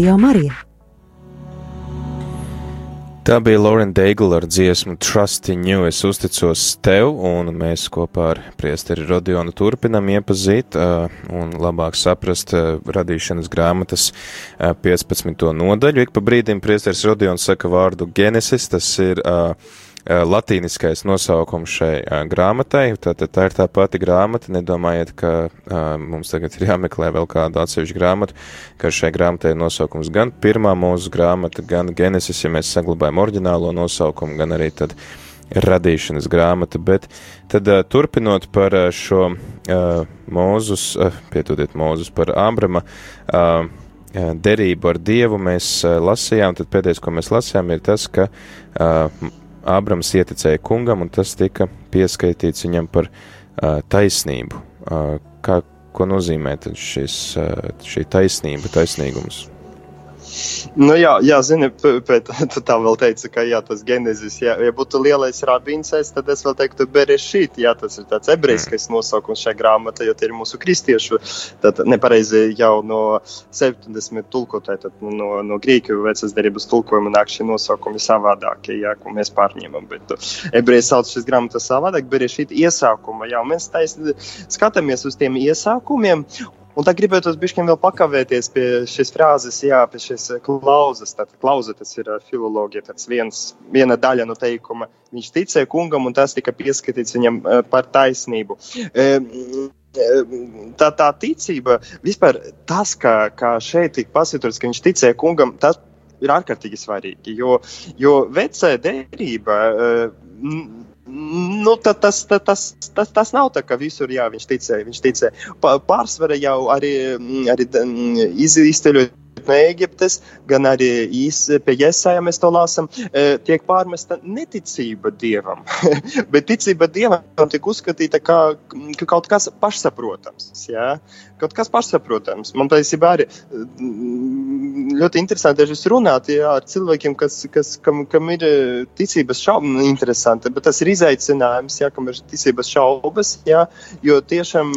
Radio Marija. Tā bija Lauren Daigle ar dziesmu Trust in You, es uzticos tev, un mēs kopā ar priesteri Rodionu turpinam iepazīt uh, un labāk saprast uh, radīšanas grāmatas uh, 15. nodaļu. Ik pa brīdim priesteris Rodions saka vārdu Genesis, tas ir uh, latīniskais nosaukums šai grāmatai. Tātad tā ir tā pati grāmata. Nedomājiet, ka mums tagad ir jāmeklē vēl kāda atsevišķa grāmata, ka šai grāmatai ir nosaukums gan pirmā mūsu grāmata, gan Genesis, ja mēs saglabājam oriģinālo nosaukumu, gan arī tad radīšanas grāmata, bet tad turpinot par šo mūzus, pietodiet mūzus, par Ābrama derību ar Dievu mēs lasījām, tad pēdējais, ko mēs lasījām, ir tas, ka Ābrams ieticēja kungam, un tas tika pieskaitīts viņam par uh, taisnību. Uh, kā, ko nozīmē šis, uh, šī taisnība, taisnīgums? Nu, jā, jā zini, pēc (laughs) tam tā vēl teica, ka jā, tas genezis, jā, ja būtu lielais rabīns, tad es vēl teiktu, berešīt, jā, tas ir tāds ebrejiskais mm. nosaukums šajā grāmatā, jo tie ir mūsu kristiešu, tad nepareizi jau no 70 tulkotāji, tad no, no grīķu vecas derības tulkojuma nāk šie nosaukumi savādākie, jā, ko mēs pārņemam, bet ebreji sauc šis grāmatas savādāk, berešīt iesākuma, jā, mēs taisni skatāmies uz tiem iesākumiem, Un tā gribētu bišķiņ vēl pakavēties pie šīs frāzes, jā, pie šīs klauzes. Tātad klauze tas ir filologija, tas viens, viena daļa no teikuma. Viņš ticēja kungam un tas tika pieskatīts viņam par taisnību. Tā, tā ticība, vispār tas, ka, ka šeit tika pasvītrots, ka viņš ticēja kungam, tas ir ārkārtīgi svarīgi, jo, jo vecā derība Nu, ta, tas, ta, tas, tas, tas nav tā, ka visur jā, viņš ticēja. Viņš ticēja. Pārsvarā jau arī, arī iz, izceļot no Eģiptes, gan arī pie Jēzus mēs to lasām, e, tiek pārmesta neticība dievam. (laughs) Bet ticība dievam tiek uzskatīta kā, kā kaut kas pašsaprotams. Ja? Kaut kas pašsaprotams. Man patiesībā arī mm, ļoti interesanti ir runāt ja, ar cilvēkiem, kas, kas, kam, kam ir e, ticības šaubas, nu, interesanti, bet tas ir izaicinājums, ja, kam ir ticības šaubas, ja, jo tiešām,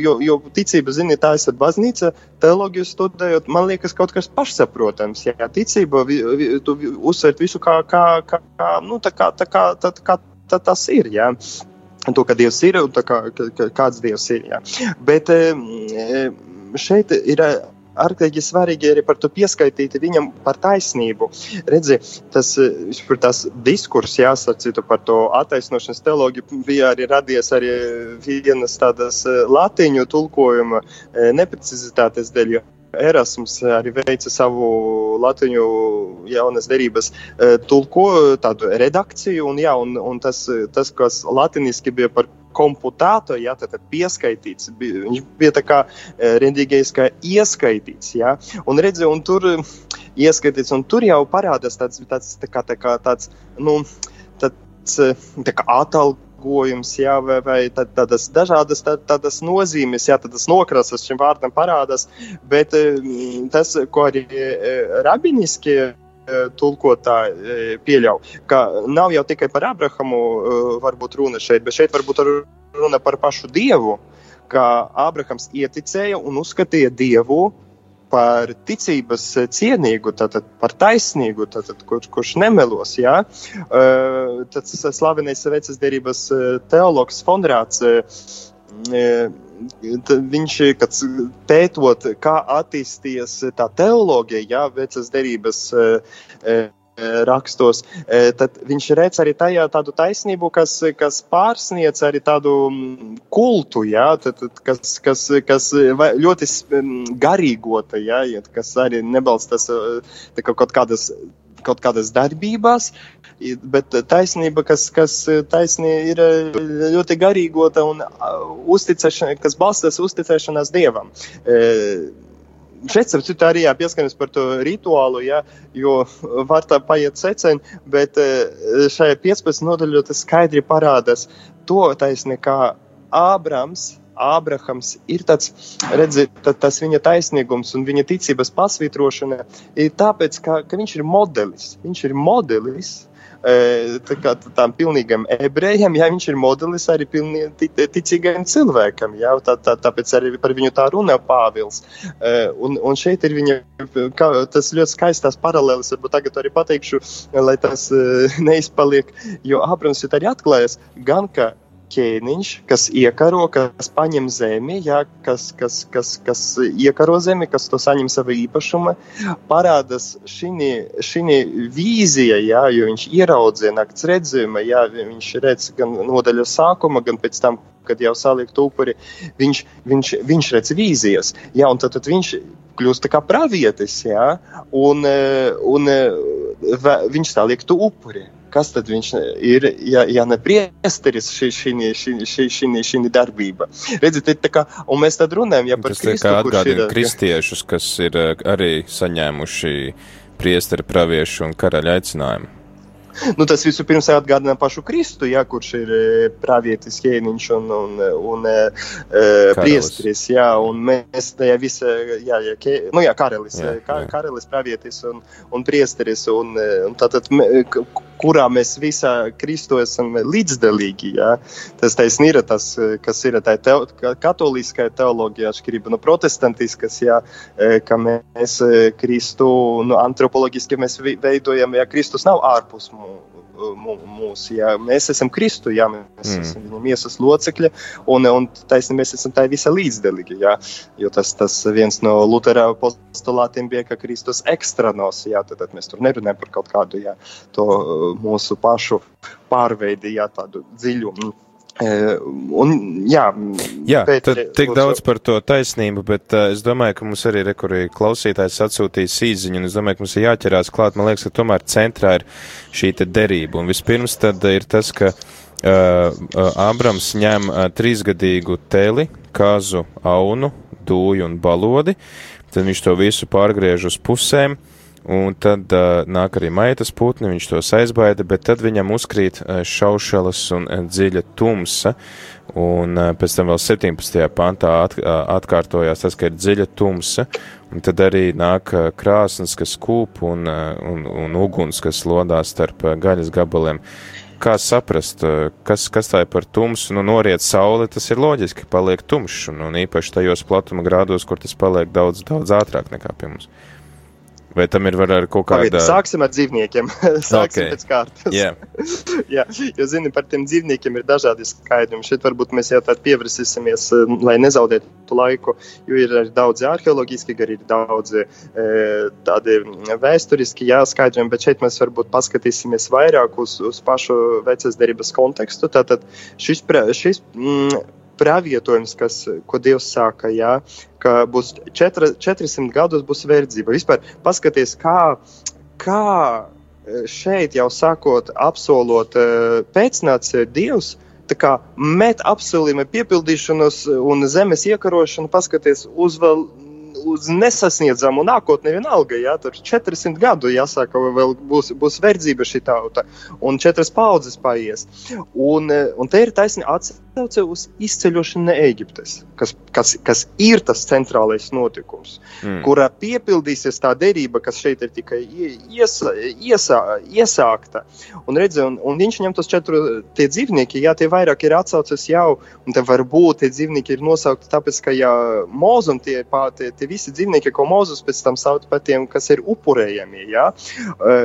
jo, jo ticība, zini, tā esat baznīca, teoloģiju studējot, man liekas, kaut kas pašsaprotams. Jā, ticība, vi, vi, tu uzsvērt visu, kā, kā, kā, nu, tā kā, tā kā tā, tā, tā, tas ir. Jā. To, ka Dievs ir un kā, kāds Dievs ir. Jā. Bet šeit ir ārkārtīgi svarīgi arī par to pieskaitīt viņam par taisnību. Redzi, tas, tas diskurs, jāsacītu par to attaisnošanas teoloģiju, bija arī radies arī vienas tādas latīņu tulkojuma neprecizitātes dēļ. Erasmus arī veica savu latviešu jaunas derības tulko tādu redakciju, un, jā, un, un tas, tas, kas latiniski bija par komputēto, ja, tad, pieskaitīts. Viņš bija tā kā rendīgais, kā ieskaitīts. Ja, un redzi, un tur ieskaitīts, un tur jau parādās tāds, tāds, tā kā, tā kā tāds, nu, tāds, tā kā atalgojums atalgojums, jā, vai, vai tā, tādas dažādas tā, tādas nozīmes, jā, tādas nokrasas šim vārdam parādās, bet tas, ko arī rabiniskie tulkotāji pieļauj, ka nav jau tikai par Abrahamu varbūt runa šeit, bet šeit varbūt runa par pašu Dievu, ka Abrahams ieticēja un uzskatīja Dievu par ticības cienīgu, tātad par taisnīgu, tātad, kur, kurš nemelos. Ja? Tas slavenais vecas derības teologs Fondrāts viņš, kad pētot, kā attīstījies tā teoloģija, jā, vecas derības rakstos, tad viņš redz arī tajā tādu taisnību, kas, kas pārsniedz arī tādu kultu, jā, tad, kas, kas, kas ļoti garīgota, jā, kas arī nebalstas kaut kādas kaut kādas darbībās, bet taisnība, kas, kas taisnī ir ļoti garīgota un uzticēšana, kas balstās uzticēšanās Dievam. Šeit, ap citu, arī jāpieskaramies par to rituālu, ja, jo var tā paiet secen, bet šajā 15 nodaļā tas skaidri parādās to taisni, kā Ābrams Ābrahams ir tāds, redziet, tas viņa taisnīgums un viņa ticības pasvītrošana ir tāpēc, ka, ka viņš ir modelis. Viņš ir modelis tā kā tām pilnīgam ebrejam, ja viņš ir modelis arī pilnīgi ticīgam cilvēkam, jā, tā, tā, tāpēc arī par viņu tā runā Pāvils. Un, un šeit ir viņa, kā, tas ļoti skaistās paralēlis, varbūt tagad arī pateikšu, lai tas (laughs) neizpaliek, jo Ābrams ir arī atklājies gan, ka ķēniņš, kas iekaro, kas paņem zemi, jā, kas, kas, kas, kas iekaro zemi, kas to saņem savu īpašumu, parādās šī vīzija, jā, jo viņš ieraudzīja nakts redzējumu, jā, viņš redz gan nodaļas sākuma, gan pēc tam, kad jau saliek upuri, viņš, viņš, viņš redz vīzijas, jā, un tad, tad viņš kļūst kā pravietis, jā, un, un, un viņš saliek tu upuri kas tad viņš ir, ja, ja ne priesteris šī, šī, šī, šī, šī, šī darbība. Redziet, tā kā, un mēs tad runājam, ja par Tas Kristu, atgādina ir, kristiešus, kas ir arī saņēmuši priesteri praviešu un karaļa aicinājumu. Nu, tas vispirms atgādina pašu Kristu, ja, kurš ir e, pravietis ķēniņš un, un, un e, e priestris. Jā, un mēs tajā visā, jā, jā, kē, nu, jā karalis, jā, jā. karalis, pravietis un, un priestris. Un, e, un tātad, kurā mēs visā Kristu esam līdzdalīgi. Ja? Tas taisn ir tas, kas ir tā teo, katoliskā teoloģija, atšķirība no protestantiskas, ja? ka mēs Kristu nu, antropoloģiski mēs veidojam, ja Kristus nav ārpus mums mūs. Ja mēs esam Kristu, ja mēs mm. esam viņa miesas locekļi, un, un taisnība mēs esam tā visa līdzdalīgi. Ja, jo tas, tas viens no Lutera postulātiem bija, ka Kristus ekstranos, ja, tad, tad mēs tur nerunājam par kaut kādu ja, to mūsu pašu pārveidi, ja, tādu dziļumu. Un, jā, jā Pēteri, tik lūdzu. daudz par to taisnību, bet uh, es domāju, ka mums arī rekurīgi klausītājs atsūtīs īziņu, un es domāju, ka mums ir jāķerās klāt. Man liekas, ka tomēr centrā ir šī te derība. Un vispirms tad ir tas, ka uh, Abrams ņem uh, trīsgadīgu teli, kazu, aunu, dūju un balodi, tad viņš to visu pārgriež uz pusēm. Uh, un tad uh, nāk arī maitas putni, viņš tos aizbaida, bet tad viņam uzkrīt uh, šaušalas un uh, dziļa tumsa, un uh, pēc tam vēl 17. pantā at, uh, atkārtojās tas, ka ir dziļa tumsa, un tad arī nāk uh, krāsnes, kas kūp, un, uh, un, un uguns, kas lodās starp uh, gaļas gabaliem. Kā saprast, uh, kas, kas tā ir par tumsu? Nu, noriet saule, tas ir loģiski, paliek tumšs, un, un īpaši tajos platuma grādos, kur tas paliek daudz, daudz ātrāk nekā pie mums. Vai tam ir arī kaut kāda? Pagaidu, sāksim ar dzīvniekiem. (laughs) sāksim okay. pēc kārtas. Yeah. (laughs) Jā, jo zini, par tiem dzīvniekiem ir dažādi skaidrojumi. Šeit varbūt mēs jau tādā pievērsīsimies, um, lai nezaudētu laiku, jo ir arī daudzi arheoloģiski, arī ir daudzi e, tādi vēsturiski jāskaidrojumi, bet šeit mēs varbūt paskatīsimies vairāk uz, uz pašu vecās derības kontekstu. Tātad šis, šis mm, pravietojums, kas, ko Dievs sāka, jā, ka būs 4, 400 gadus būs verdzība. Vispār paskaties, kā, kā e, šeit jau sākot apsolot e, pēcnācis ir Dievs. Met apsolījuma piepildīšanos un zemes iekarošanu, paskaties uz vēl uz nesasniedzamu nākotni vienalga. Jā, tur 400 gadu jāsaka, vēl būs, būs verdzība šī tauta, un četras paudzes paies. Un, un te ir taisni atsauce uz izceļošanu no Eģiptes, kas, kas, kas ir tas centrālais notikums, mm. kurā piepildīsies tā derība, kas šeit ir tikai iesa, iesā, iesākta. Un, redzi, un, un viņš ņem tos četrus tie dzīvnieki, jā, tie vairāk ir atsauces jau, un te varbūt tie dzīvnieki ir nosaukti tāpēc, ka jā, mūzum tie, tie, tie visi dzīvnieki, ko Mozus pēc tam sauc par tiem, kas ir upurējami. Ja?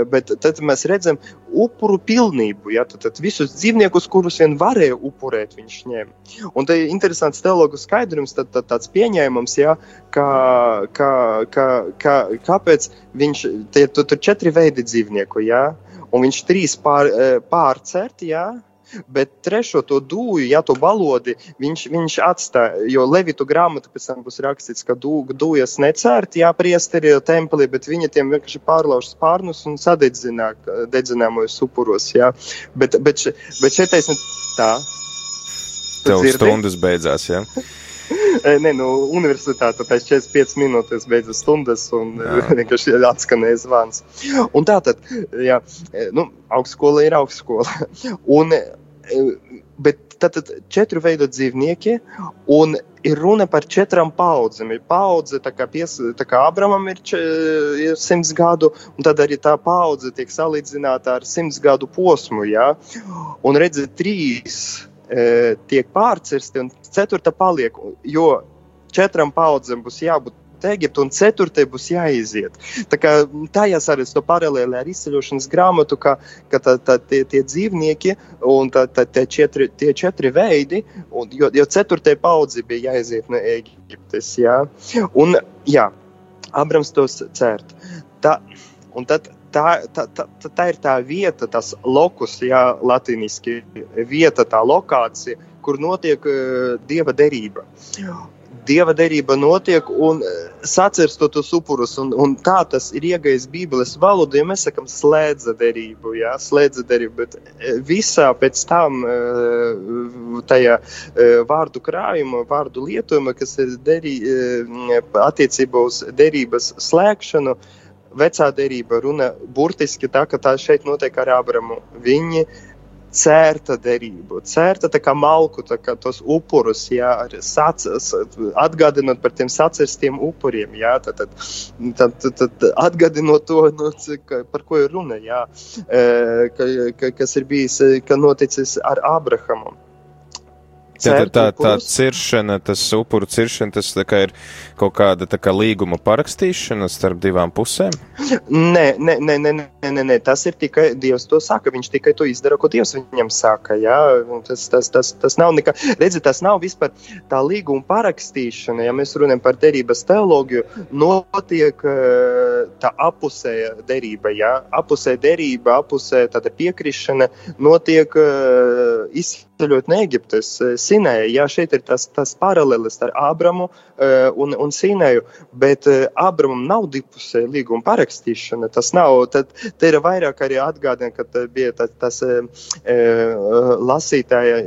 Bet tad mēs redzam upuru pilnību. Ja? Tad, tad visus dzīvniekus, kurus vien varēja upurēt, viņš ņem. Un te ir interesants teologu skaidrums, tad, tad tāds pieņēmums, ja? ka, ka, ka, ka, kāpēc viņš, tie tur četri veidi dzīvnieku, ja? un viņš trīs pār, pārcert, ja? Bet trešo to dūju, ja to balodi, viņš, viņš atstāja. Jo Levitu grāmatā pēc tam būs rakstīts, ka dū, dūjas necērt, jā, priesteri templī, bet viņi tiem vienkārši pārlauž spārnus un sadedzināmos upuros. Jā. Bet, bet, bet šeit ne tā. Tev stundas beidzās, jā? (laughs) Ja? Nē, nu, universitāte pēc 45 minūtes beidzas stundas un (laughs) vienkārši atskanēja zvans. Un tā tad, jā, nu, augstskola ir augstskola. (laughs) Un, bet tātad četru veidu dzīvnieki, un ir runa par četrām paudzēm. Ir paudze, tā kā, pies, tā kā Abramam ir, če, ir simts gadu, un tad arī tā paudze tiek salīdzināta ar simts gadu posmu. Ja? Un redziet, trīs e, tiek pārcirsti, un ceturta paliek, jo četrām paudzēm būs jābūt Eģiptu, un ceturtajai būs jāiziet. Tā kā tajās arī to paralēli ar izceļošanas grāmatu, ka, ka tā, tā, tie, tie dzīvnieki un tā, tā, tie, četri, tie četri veidi, un, jo, jo ceturtajai paudzi bija jāiziet no Eģiptes. Jā. Un, jā, Abrams tos cērt. Tā, un tad tā, tā, tā, tā ir tā vieta, tas lokus, jā, latīniski vieta, tā lokācija, kur notiek uh, dieva derība dieva derība notiek un e, sacirstot tos upurus. Un, un tā tas ir iegājis Bībeles valodā, ja mēs sakam slēdza derību, jā, slēdza derību, bet e, visā pēc tam e, tajā vārdu krājuma, vārdu lietojuma, kas ir derī, attiecībā uz derības slēgšanu, vecā derība runa burtiski tā, ka tā šeit notiek ar Abramu. Viņi cērta derību, cērta tā kā malku, tā kā tos upurus, jā, sac, atgādinot par tiem sacirstiem upuriem, jā, tad, tad, tad, tad, tad atgādinot to, nu, par ko ir runa, jā, e, ka, ka, kas ir bijis, ka noticis ar Abrahamu. Tā, tā, tā, ciršana, tas upuru ciršana, tas ir kaut kāda kā līguma parakstīšana starp divām pusēm? Nē, nē, nē, nē, nē, nē, tas ir tikai Dievs to saka. Viņš tikai to izdara, ko Dievs viņam saka. Jā? Tas, tas, tas, tas nav nekā. Redziet, tas nav vispār tā līguma parakstīšana. Ja mēs runājam par derības teoloģiju, notiek tā apusēja derība. Jā? Apusē derība, apusē tāda piekrišana notiek izsaka ceļot no Eģiptes, eh, Sinēja. Jā, šeit ir tas, tas paralēlis ar Ābramu eh, un, un Sinēju, bet eh, Ābramam nav divpusēja līguma parakstīšana. Tas nav, tad te ir vairāk arī atgādina, ka bija tas, tas lasītāja,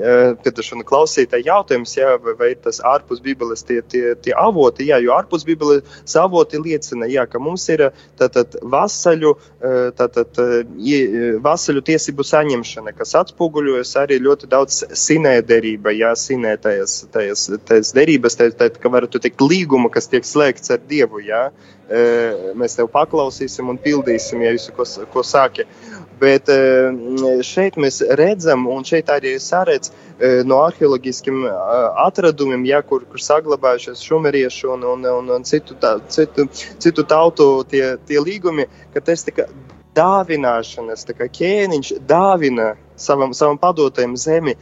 piedošana klausītāja jautājums, jā, vai, vai ir tas ārpus Bībeles tie, tie, tie avoti, jā, jo ārpus Bībeles avoti liecina, jā, ka mums ir tātad vasaļu, tātad vasaļu tiesību saņemšana, kas atspoguļojas arī ļoti daudz sinēderība, jā, sinētais, tais, tais derības, tā, tā, ka varētu teikt līguma, kas tiek slēgts ar Dievu, jā. Mēs tev paklausīsim un pildīsim, ja visu, ko, ko sāki. Bet šeit mēs redzam, un šeit arī saredz no arheoloģiskiem atradumiem, ja, kur, kur saglabājušies šumeriešu un, un, un, un citu, tā, citu, citu tautu tie, tie līgumi, ka tas tika dāvināšanas, tā kā ķēniņš dāvina savam, savam padotajam zemi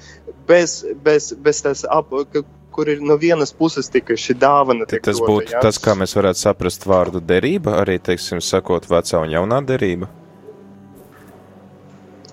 bez, bez, bez tās ap, kur ir no vienas puses tikai šī dāvana. Tas dota, būtu ja? tas, kā mēs varētu saprast vārdu derība, arī, teiksim, sakot, vecā un jaunā derība.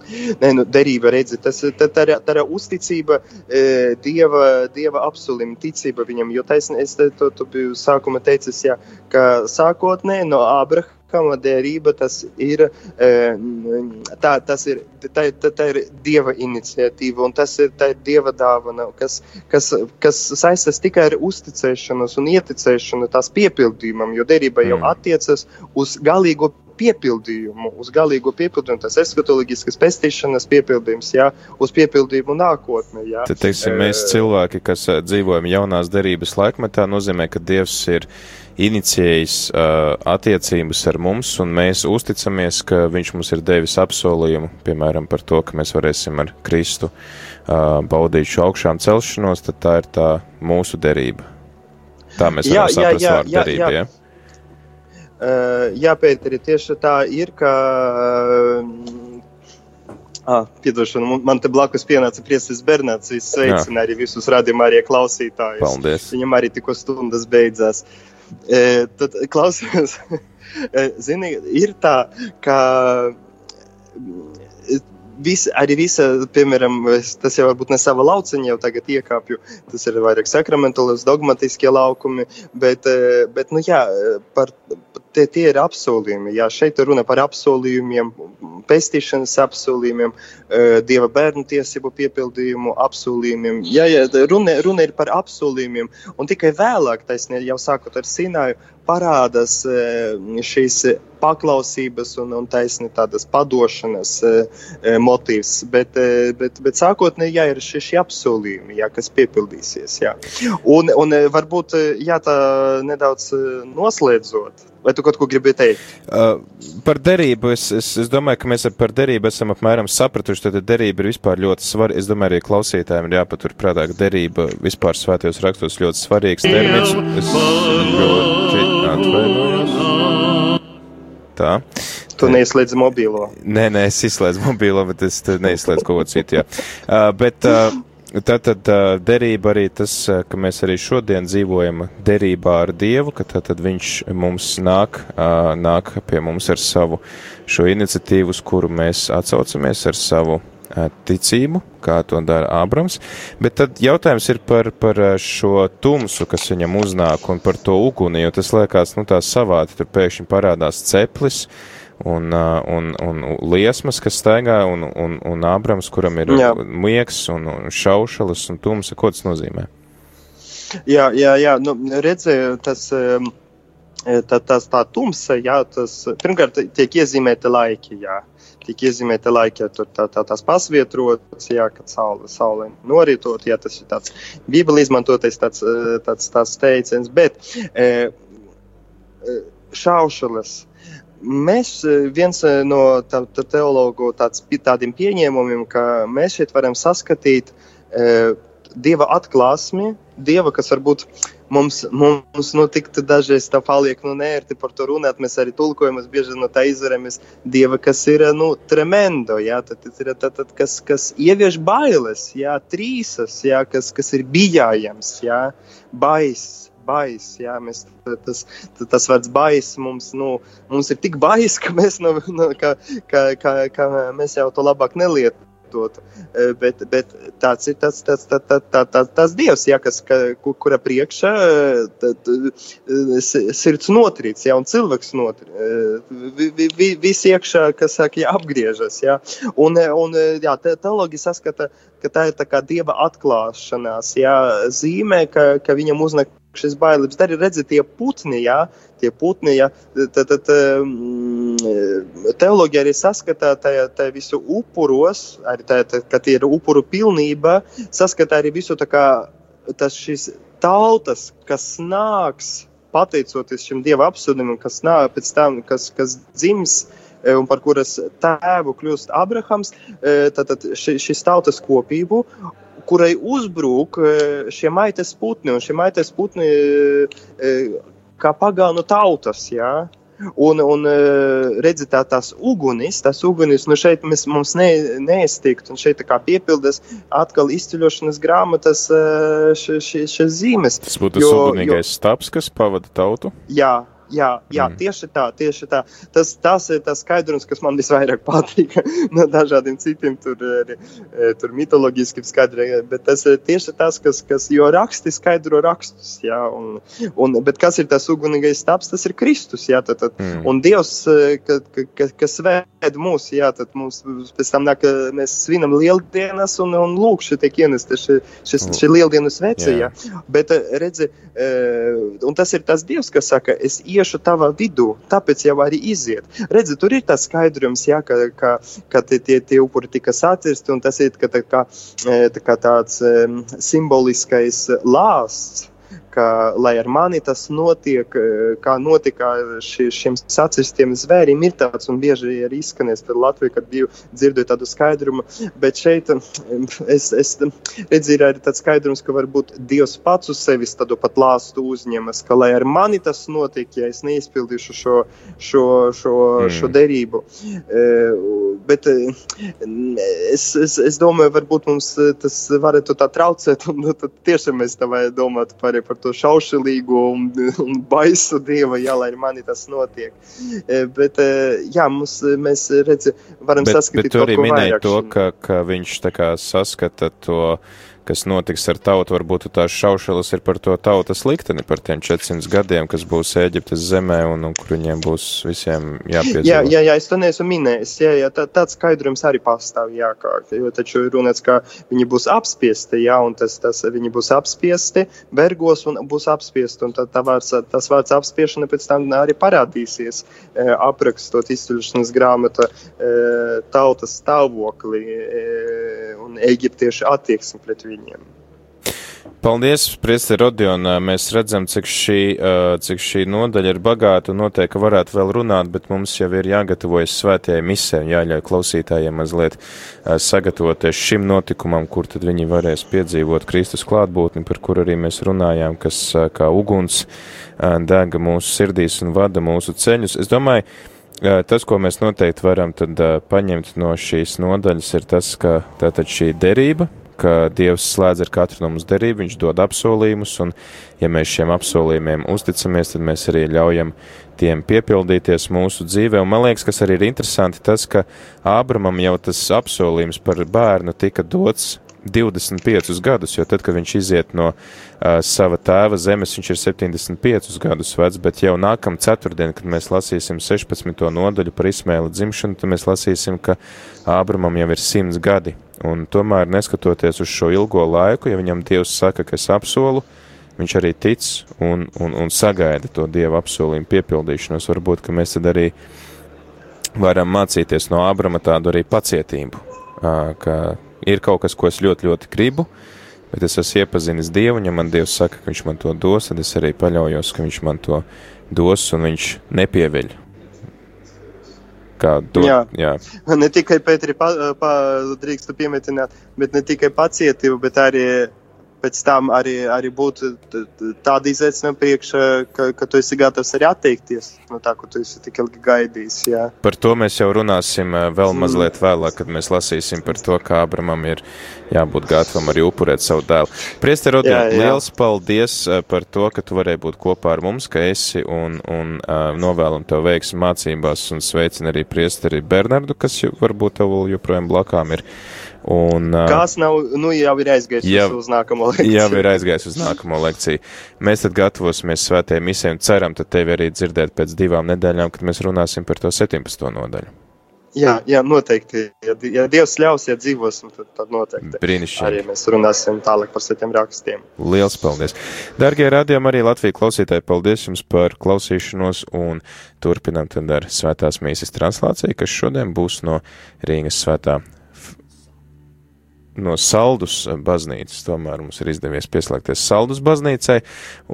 Nē, nu, derība, redzi, tas tā, tā, ir, tā ir uzticība e, dieva, dieva apsolim, ticība viņam. Jo taisnība, es to, to biju sākuma teicis, ja, ka sākotnē no Abrahama kamadērība tas ir, tā, tas ir, tā, tā, tā ir Dieva iniciatīva un tas ir, ir Dieva dāvana, kas, kas, kas saistas tikai ar uzticēšanos un ieticēšanu tās piepildījumam, jo derība jau mm. attiecas uz galīgo piepildījumu, uz galīgo piepildījumu, tas eskatoloģiskas pestīšanas piepildījums, jā, uz piepildījumu nākotnē. Jā. Tad, teiksim, mēs cilvēki, kas dzīvojam jaunās derības laikmetā, nozīmē, ka Dievs ir inicijējis uh, attiecības ar mums, un mēs uzticamies, ka viņš mums ir devis apsolījumu, piemēram, par to, ka mēs varēsim ar Kristu uh, baudīt šo augšām celšanos, tad tā ir tā mūsu derība. Tā mēs varam jā, saprast jā, jā, vārdu derība, jā? Ja? Uh, jā, Pēteri, tieši tā ir, ka uh, Ah, piedošana, man te blakus pienāca Priestis Bernāts. Viņš sveicina arī visus radījumā arī klausītājus. Paldies. Viņam arī tikko stundas beidzās. E, tad klausās, e, (laughs) zini, ir tā, ka vis, arī visa, piemēram, tas jau varbūt ne sava lauciņa, jau tagad iekāpju, tas ir vairāk sakramentālis, dogmatiskie laukumi, bet, bet nu jā, par, tie, tie ir apsolījumi. Jā, šeit runa par apsolījumiem, pestīšanas apsolījumiem, dieva bērnu tiesību piepildījumu apsolījumiem. Jā, jā runa, runa ir par apsolījumiem, un tikai vēlāk, taisnē, jau sākot ar Sināju, parādās šīs paklausības un, un taisni tādas padošanas motīvs. Bet, bet, bet sākotnēji, jā, ir šie, apsolījumi, jā, kas piepildīsies. Jā. Un, un varbūt, jā, tā nedaudz noslēdzot, Vai tu kaut ko gribi teikt? Uh, par derību es, es, es domāju, ka mēs par derību esam apmēram sapratuši. Tad derība ir vispār ļoti svarīga. Es domāju, arī klausītājiem ir jāpatur prātā, ka derība vispār svētajos rakstos ļoti svarīgs termins. Es ļoti atvainojos. Tā. Tu neizslēdz mobilo. Nē, nē, es izslēdzu mobilo, bet es neizslēdzu kaut ko citu. Jā. Uh, bet, uh, Tātad derība arī tas, ka mēs arī šodien dzīvojam derībā ar Dievu, ka tātad Viņš mums nāk, nāk pie mums ar savu šo iniciatīvu, uz kuru mēs atsaucamies ar savu ticību, kā to dara Ābrams. Bet tad jautājums ir par, par šo tumsu, kas viņam uznāk, un par to uguni, jo tas liekas, nu, tā savādi, tur pēkšņi parādās ceplis, un, un, un liesmas, kas staigā, un, un, un Ābrams, kuram ir jā. miegs un, šaušalas un tumsa. Ko tas nozīmē? Jā, jā, jā. Nu, redzēju, tas. Tā, tas, tā tumsa, jā, tas pirmkārt tiek iezīmēti laiki, jā, tiek iezīmēti laiki, ja tur tā, tā, tās pasvietrotas, jā, kad saule, saule norītot, jā, tas ir tāds bībeli izmantotais tāds, tāds, tāds teiciens, bet šaušalas, Mēs eh, viens eh, no tā, tā teologu tāds, tādiem pieņēmumiem, ka mēs šeit varam saskatīt e, dieva atklāsmi, dieva, kas varbūt mums, mums nu, tik dažreiz tā paliek nu, nērti par to runāt. Mēs arī tulkojamies bieži no tā izvaramies dieva, kas ir nu, tremendo, jā, tad, tad tad, tad, kas, kas ievieš bailes, jā, trīsas, jā, kas, kas ir bijājams, jā, baiss bais. Jā, mēs, tas, tas vārds bais mums, nu, mums ir tik bais, ka mēs, nu, nu, ka, ka, ka, ka mēs jau to labāk nelietojam lietotu. E, bet, bet tāds ir tas, tas, tas, tas, tas, tas, tas dievs, ja, kas, ka, kura priekšā tad, e, sirds notrīc, ja, un cilvēks notrīc. Visi iekšā, kas saka, ja, apgriežas. Ja. Un, un jā, teologi saskata, ka tā ir tā kā dieva atklāšanās, ja, zīmē, ka, ka viņam uznek šis bailības. Tad ir redzēt tie putni, jā, tie putni, jā, tad, tad um, teoloģija arī saskatā tajā, tajā visu upuros, arī tā, tā, ka tie ir upuru pilnība, saskatā arī visu tā kā tas šis tautas, kas nāks pateicoties šim dieva apsūdījumam, kas nāk pēc tam, kas, kas dzims e, un par kuras tēvu kļūst Abrahams, e, tad šis tautas kopību kurai uzbrūk e, šie maitas putni, un šie maitas putni e, e, kā pagānu tautas, jā. Un, un redzi, tā, tās ugunis, tās ugunis, nu šeit mēs, mums ne, neiztikt, un šeit tā kā piepildas atkal izceļošanas grāmatas šīs zīmes. Tas būtu tas ugunīgais staps, kas pavada tautu? Jā, Jā, jā mm. tieši tā, tieši tā. Tas, tas ir tas skaidrums, kas man visvairāk (laughs) patīk no dažādiem citiem tur, e, tur mitoloģiskiem skaidriem. Bet tas ir tieši tas, kas, kas jo raksti skaidro rakstus. Jā, un, un, bet kas ir tas ugunīgais stāps? Tas ir Kristus. Jā, tad, tad, mm. Un Dievs, e, ka, ka, kas vēd mūs, jā, tad mums pēc tam nāk, mēs svinam lieldienas un, un lūk, šeit tiek ienesta šī, šis, mm. šī lieldienu svece. Jā. Jā. Bet redzi, un tas ir tas Dievs, kas saka, es iešu iešu tavā vidū, tāpēc jau arī iziet. Redzi, tur ir tas skaidrums, jā, ka, ka, ka tie, tie upuri tika sacirsti, un tas ir ka, tā kā, tā kā tāds simboliskais lāsts ka, lai ar mani tas notiek, eh, kā notika ši, šiem sacistiem zvēriem, ir tāds, un bieži ir izskanējis par Latviju, kad biju dzirdēju tādu skaidrumu, bet šeit es, es redzu, ir arī tāds skaidrums, ka varbūt Dievs pats uz sevis tādu pat lāstu uzņemas, ka lai ar mani tas notiek, ja es neizpildīšu šo, šo, šo, mm. šo derību. Uh, bet uh, es, es, es domāju, varbūt mums tas varētu tā traucēt, un tad tiešām mēs tā vajag domāt par, par to šaušalīgo un, un baisu dievu, jā, lai mani tas notiek. E, bet, e, jā, mums, mēs redzi, varam bet, saskatīt bet tu arī minēji to, ka, ka viņš tā kā saskata to kas notiks ar tautu. Varbūt tās šaušalas ir par to tautas likteni, par tiem 400 gadiem, kas būs Ēģiptes zemē un, un kur viņiem būs visiem jāpiedzīvo. Jā, jā, jā, es to neesmu minējis. Jā, jā, tā, tāds skaidrums arī pastāv, jā, kā, jo taču runāts, ka viņi būs apspiesti, jā, un tas, tas viņi būs apspiesti vergos un būs apspiesti, un tad tā vārds, tas vārds apspiešana pēc tam arī parādīsies, e, aprakstot izceļšanas grāmata e, tautas stāvokli e, un eģiptiešu attieksmi pret viņiem. Paldies, Priesti Rodion. Mēs redzam, cik šī, cik šī nodaļa ir bagāta un noteikti varētu vēl runāt, bet mums jau ir jāgatavojas svētajai misē un jāļauj klausītājiem mazliet sagatavoties šim notikumam, kur tad viņi varēs piedzīvot Kristus klātbūtni, par kur arī mēs runājām, kas kā uguns dega mūsu sirdīs un vada mūsu ceļus. Es domāju, Tas, ko mēs noteikti varam tad, paņemt no šīs nodaļas, ir tas, ka tātad šī derība, ka Dievs slēdz ar katru no mums derību, Viņš dod apsolījumus, un ja mēs šiem apsolījumiem uzticamies, tad mēs arī ļaujam tiem piepildīties mūsu dzīvē. Un man liekas, kas arī ir interesanti, tas, ka Ābramam jau tas apsolījums par bērnu tika dots 25 gadus, jo tad, kad viņš iziet no uh, sava tēva zemes, viņš ir 75 gadus vecs, bet jau nākam ceturtdien, kad mēs lasīsim 16. nodaļu par Ismēla dzimšanu, tad mēs lasīsim, ka Ābramam jau ir 100 gadi. Un tomēr, neskatoties uz šo ilgo laiku, ja viņam Dievs saka, ka es apsolu, viņš arī tic un, un, un sagaida to Dieva apsolījumu piepildīšanos. Varbūt, ka mēs tad arī varam mācīties no Ābrama tādu arī pacietību, ka ir kaut kas, ko es ļoti, ļoti gribu, bet es esmu iepazinis Dievu, un ja man Dievs saka, ka Viņš man to dos, tad es arī paļaujos, ka Viņš man to dos, un Viņš nepieveļ. Kā to, jā. jā. Ne tikai Pēteri pa, pa, drīkstu piemetināt, bet ne tikai pacietību, bet arī pēc tam arī, arī būtu tāda izaicinājuma priekšā, ka, ka tu esi gatavs arī atteikties no tā, ko tu esi tik ilgi gaidījis. Jā. Par to mēs jau runāsim eh, vēl mazliet vēlāk, kad mēs lasīsim par to, kā Abramam ir jābūt gatavam arī upurēt savu dēlu. Priester Odien, liels paldies eh, par to, ka tu varēji būt kopā ar mums, ka esi un, un uh, novēlam tev veiksmi mācībās un sveicin arī priesteri Bernardu, kas varbūt tev vēl joprojām blakām ir. Un, Kāds nav, nu jau ir aizgājis jau, uz nākamo (laughs) lekciju. Jau ir aizgājis uz nākamo lekciju. Mēs tad gatavosimies svētajai misijai un ceram tad tevi arī dzirdēt pēc divām nedēļām, kad mēs runāsim par to 17. nodaļu. Jā, jā, noteikti. Ja, ja Dievs ļaus, ja dzīvosim, tad, tad noteikti. Brīnišķīgi. Arī mēs runāsim tālāk par svētiem rakstiem. Liels paldies. Dargie radījumi, arī Latvijas klausītāji, paldies jums par klausīšanos un turpinām tad ar svētās mīsas translāciju, kas šodien būs no Rīgas svētā no Saldus baznīcas. Tomēr mums ir izdevies pieslēgties Saldus baznīcai,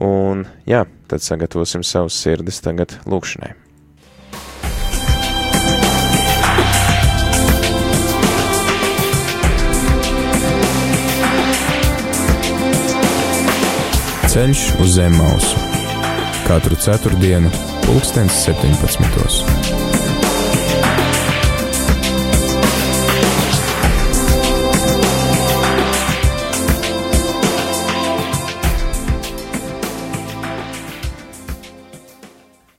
un jā, tad sagatavosim savus sirdis tagad lūkšanai. Ceļš uz zem mausu katru ceturtdienu, pulkstens 17.